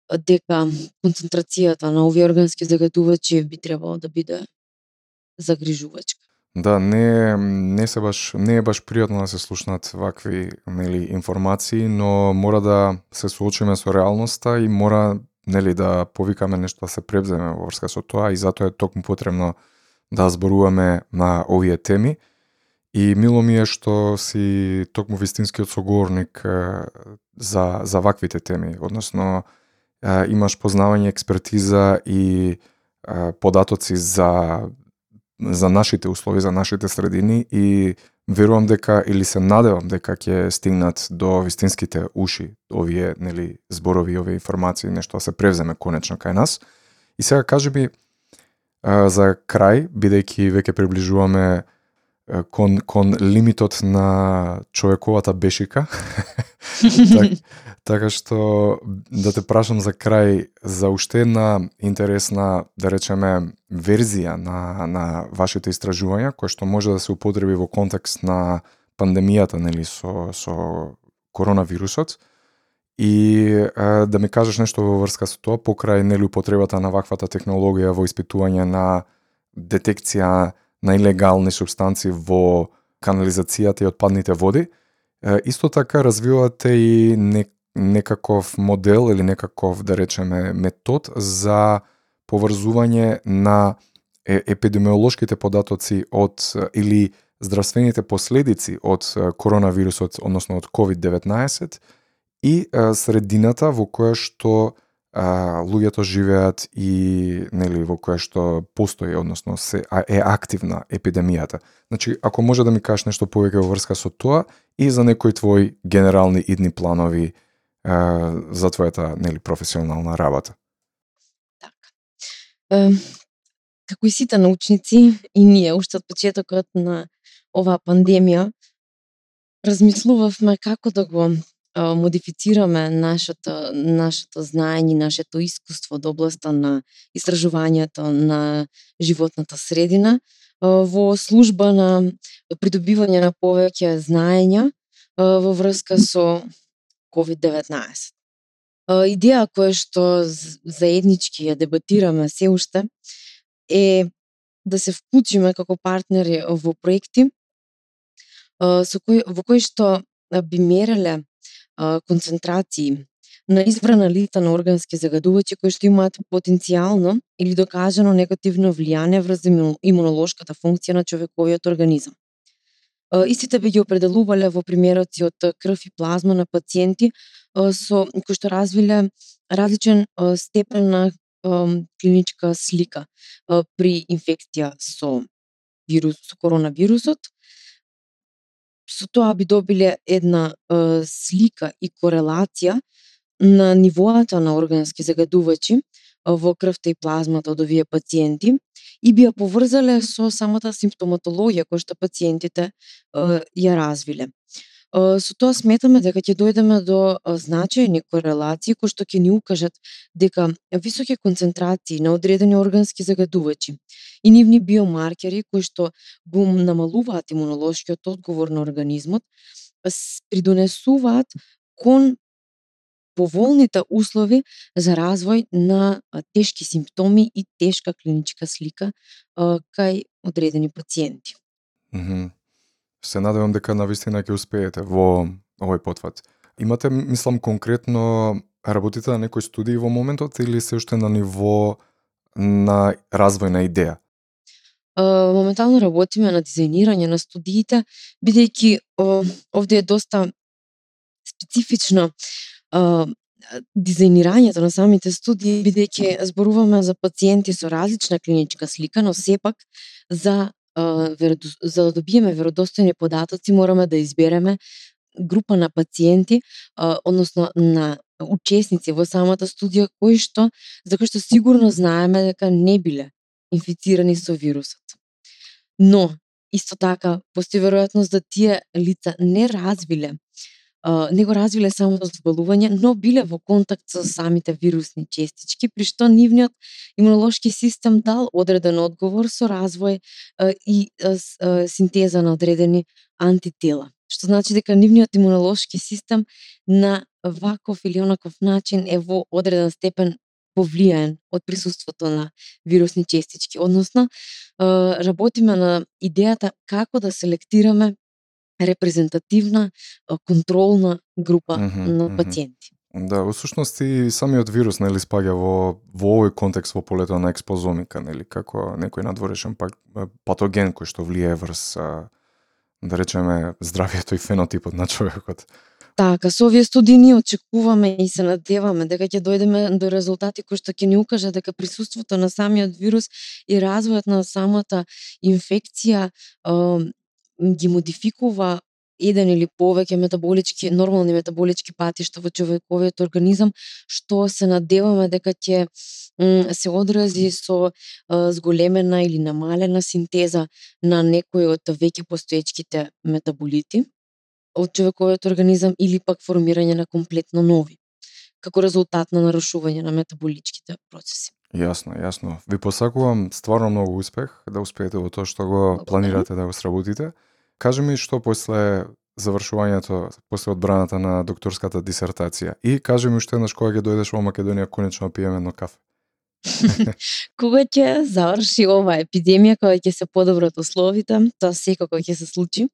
дека концентрацијата на овие органски загадувачи би требало да биде загрижувачка. Да, не не се баш не е баш пријатно да се слушнат вакви нели информации, но мора да се соочиме со реалноста и мора нели да повикаме нешто да се превземе во врска со тоа и затоа е токму потребно да зборуваме на овие теми. И мило ми е што си токму вистинскиот соговорник за за ваквите теми, односно имаш познавање, експертиза и податоци за за нашите услови, за нашите средини и верувам дека или се надевам дека ќе стигнат до вистинските уши овие нели зборови, овие информации, нешто да се превземе конечно кај нас. И сега кажи би за крај, бидејќи веќе приближуваме кон кон лимитот на човековата бешика. так, така што да те прашам за крај за уште една интересна, да речеме, верзија на на вашите истражувања која што може да се употреби во контекст на пандемијата нели со со коронавирусот и а, да ми кажеш нешто во врска со тоа покрај нели употребата на ваквата технологија во испитување на детекција на илегални субстанции во канализацијата и отпадните води. Исто така развивате и некаков модел или некаков, да речеме, метод за поврзување на епидемиолошките податоци од или здравствените последици од коронавирусот, односно од COVID-19 и средината во која што а, луѓето живеат и нели во која што постои, односно се е активна епидемијата. Значи, ако може да ми кажеш нешто повеќе во врска со тоа и за некои твои генерални идни планови а, за твојата нели професионална работа. Така. Е, како и сите научници и ние уште од почетокот на оваа пандемија размислувавме како да го модифицираме нашето, нашето знаење, нашето искуство од областа на истражувањето на животната средина во служба на придобивање на повеќе знаења во врска со COVID-19. Идеја која што заеднички ја дебатираме се уште е да се вклучиме како партнери во проекти со кои, во кои што би мереле концентрации на избрана листа на органски загадувачи кои што имаат потенцијално или докажано негативно влијание врз имунолошката функција на човековиот организам. Истите би ги определувале во примероци од крв и плазма на пациенти со кои што развиле различен степен на клиничка слика при инфекција со вирус со коронавирусот со тоа би добиле една е, слика и корелација на нивоата на органски загадувачи во крвта и плазмата од овие пациенти и би ја поврзале со самата симптоматологија која што пациентите е, ја развиле. Со тоа сметаме дека ќе дојдеме до значајни корелации кои што ќе ни укажат дека високи концентрации на одредени органски загадувачи и нивни биомаркери кои што го намалуваат имунолошкиот одговор на организмот придонесуваат кон поволните услови за развој на тешки симптоми и тешка клиничка слика кај одредени пациенти. Mm -hmm се надевам дека навистина ќе успеете во овој потват. Имате, мислам, конкретно работите на некои студии во моментот или се уште на ниво на развој на идеја? моментално работиме на дизајнирање на студиите, бидејќи овде е доста специфично дизајнирањето на самите студии, бидејќи зборуваме за пациенти со различна клиничка слика, но сепак за за да добиеме веродостојни податоци мораме да избереме група на пациенти, односно на учесници во самата студија кои што за кои што сигурно знаеме дека не биле инфицирани со вирусот. Но исто така постои веројатност да тие лица не развиле не го развиле самото заболување, но биле во контакт со самите вирусни честички, при што нивниот имунолошки систем дал одреден одговор со развој и синтеза на одредени антитела. Што значи дека нивниот имунолошки систем на ваков или онаков начин е во одреден степен повлијаен од присуството на вирусни честички. Односно, работиме на идејата како да селектираме репрезентативна контролна група mm -hmm, на пациенти. Да, во сушност и самиот вирус нели спаѓа во во овој контекст во полето на експозомика, нели како некој надворешен патоген кој што влијае врз да речеме здравието и фенотипот на човекот. Така, со овие студии ние очекуваме и се надеваме дека ќе дојдеме до резултати кои што ќе ни укажат дека присуството на самиот вирус и развојот на самата инфекција ги модификува еден или повеќе метаболички, нормални метаболички патишта во човековиот организам, што се надеваме дека ќе се одрази со зголемена или намалена синтеза на некои од веќе постоечките метаболити од човековиот организам или пак формирање на комплетно нови, како резултат на нарушување на метаболичките процеси. Јасно, јасно. Ви посакувам стварно многу успех да успеете во тоа што го планирате да го сработите. Кажи ми што после завршувањето после одбраната на докторската дисертација. И кажи ми уште еднаш кога ќе дојдеш во Македонија конечно да пиеме едно кафе. Кога ќе заврши ова епидемија, кога ќе се подобрат условите, тоа секако ќе се случи.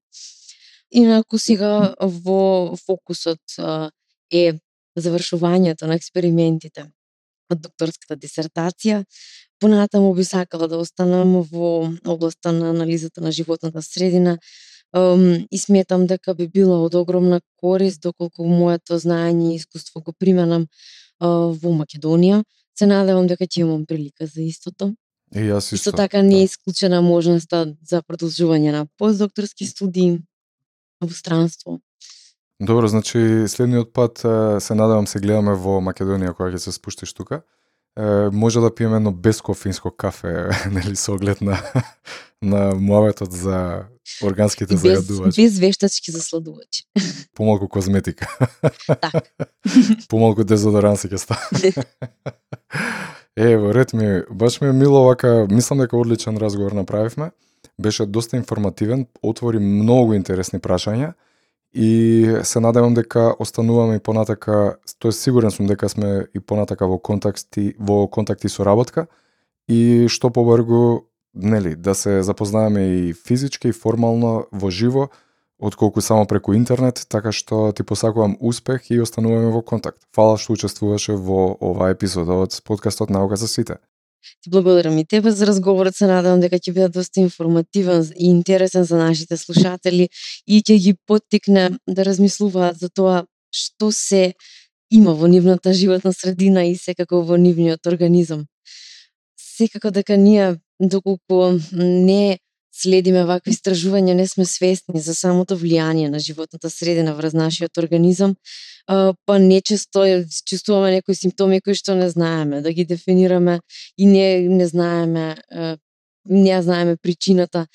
Инаку сега во фокусот е завршувањето на експериментите од докторската дисертација. Понатаму би сакала да останам во областа на анализата на животната средина и сметам дека би било од огромна корист доколку моето знаење и искуство го применам во Македонија. Се надевам дека ќе имам прилика за истото. И јас исто. Исто така не е исклучена можноста за продолжување на постдокторски студии во странство. Добро, значи следниот пат се надевам се гледаме во Македонија кога ќе се спуштиш тука. Е, може да пиеме едно безкофинско кафе, нели со оглед на на муаветот за органските без, загадувачи. без вештачки засладувачи. Помалку козметика. така. Помалку дезодоранси ќе стане. Ево, ред ми, баш ми е мило вака, мислам дека одличен разговор направивме. Беше доста информативен, отвори многу интересни прашања и се надевам дека остануваме и понатака, тоа сигурен сум дека сме и понатака во контакти во контакти со работка и што побргу нели да се запознаеме и физички и формално во живо отколку само преку интернет, така што ти посакувам успех и остануваме во контакт. Фала што учествуваше во оваа епизода од подкастот Наука за сите. Ти благодарам и тебе за разговорот, се надевам дека ќе биде доста информативен и интересен за нашите слушатели и ќе ги поттикне да размислуваат за тоа што се има во нивната животна средина и секако во нивниот организам. Секако дека ние доколку не следиме вакви истражувања, не сме свесни за самото влијание на животната средина врз нашиот организам, па нечесто чувствуваме некои симптоми кои што не знаеме, да ги дефинираме и не, не знаеме не знаеме причината,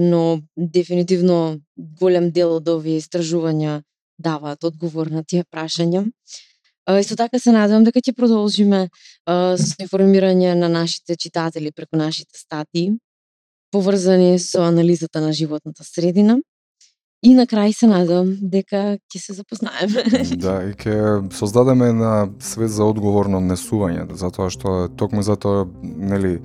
но дефинитивно голем дел од овие истражувања даваат одговор на тие прашања. Исто така се надевам дека ќе продолжиме со информирање на нашите читатели преку нашите статии поврзани со анализата на животната средина. И на крај се надам дека ќе се запознаеме. Да, и ќе создадеме на свет за одговорно несување, затоа што токму затоа, нели,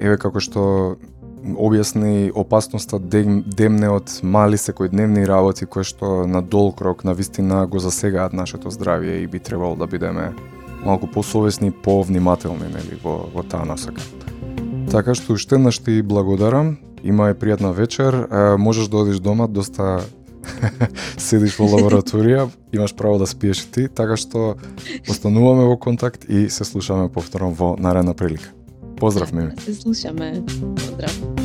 еве како што објасни опасноста демне од мали секојдневни работи кои што на долг рок на вистина го засегаат нашето здравје и би требало да бидеме малку посовесни и повнимателни нели во во таа насока. Така што уште еднаш ти благодарам. Има е пријатна вечер. Е, можеш да одиш дома, доста седиш во лабораторија, имаш право да спиеш и ти, така што остануваме во контакт и се слушаме повторно во наредна прилика. Поздрав, Мими. Се слушаме. Alessandra.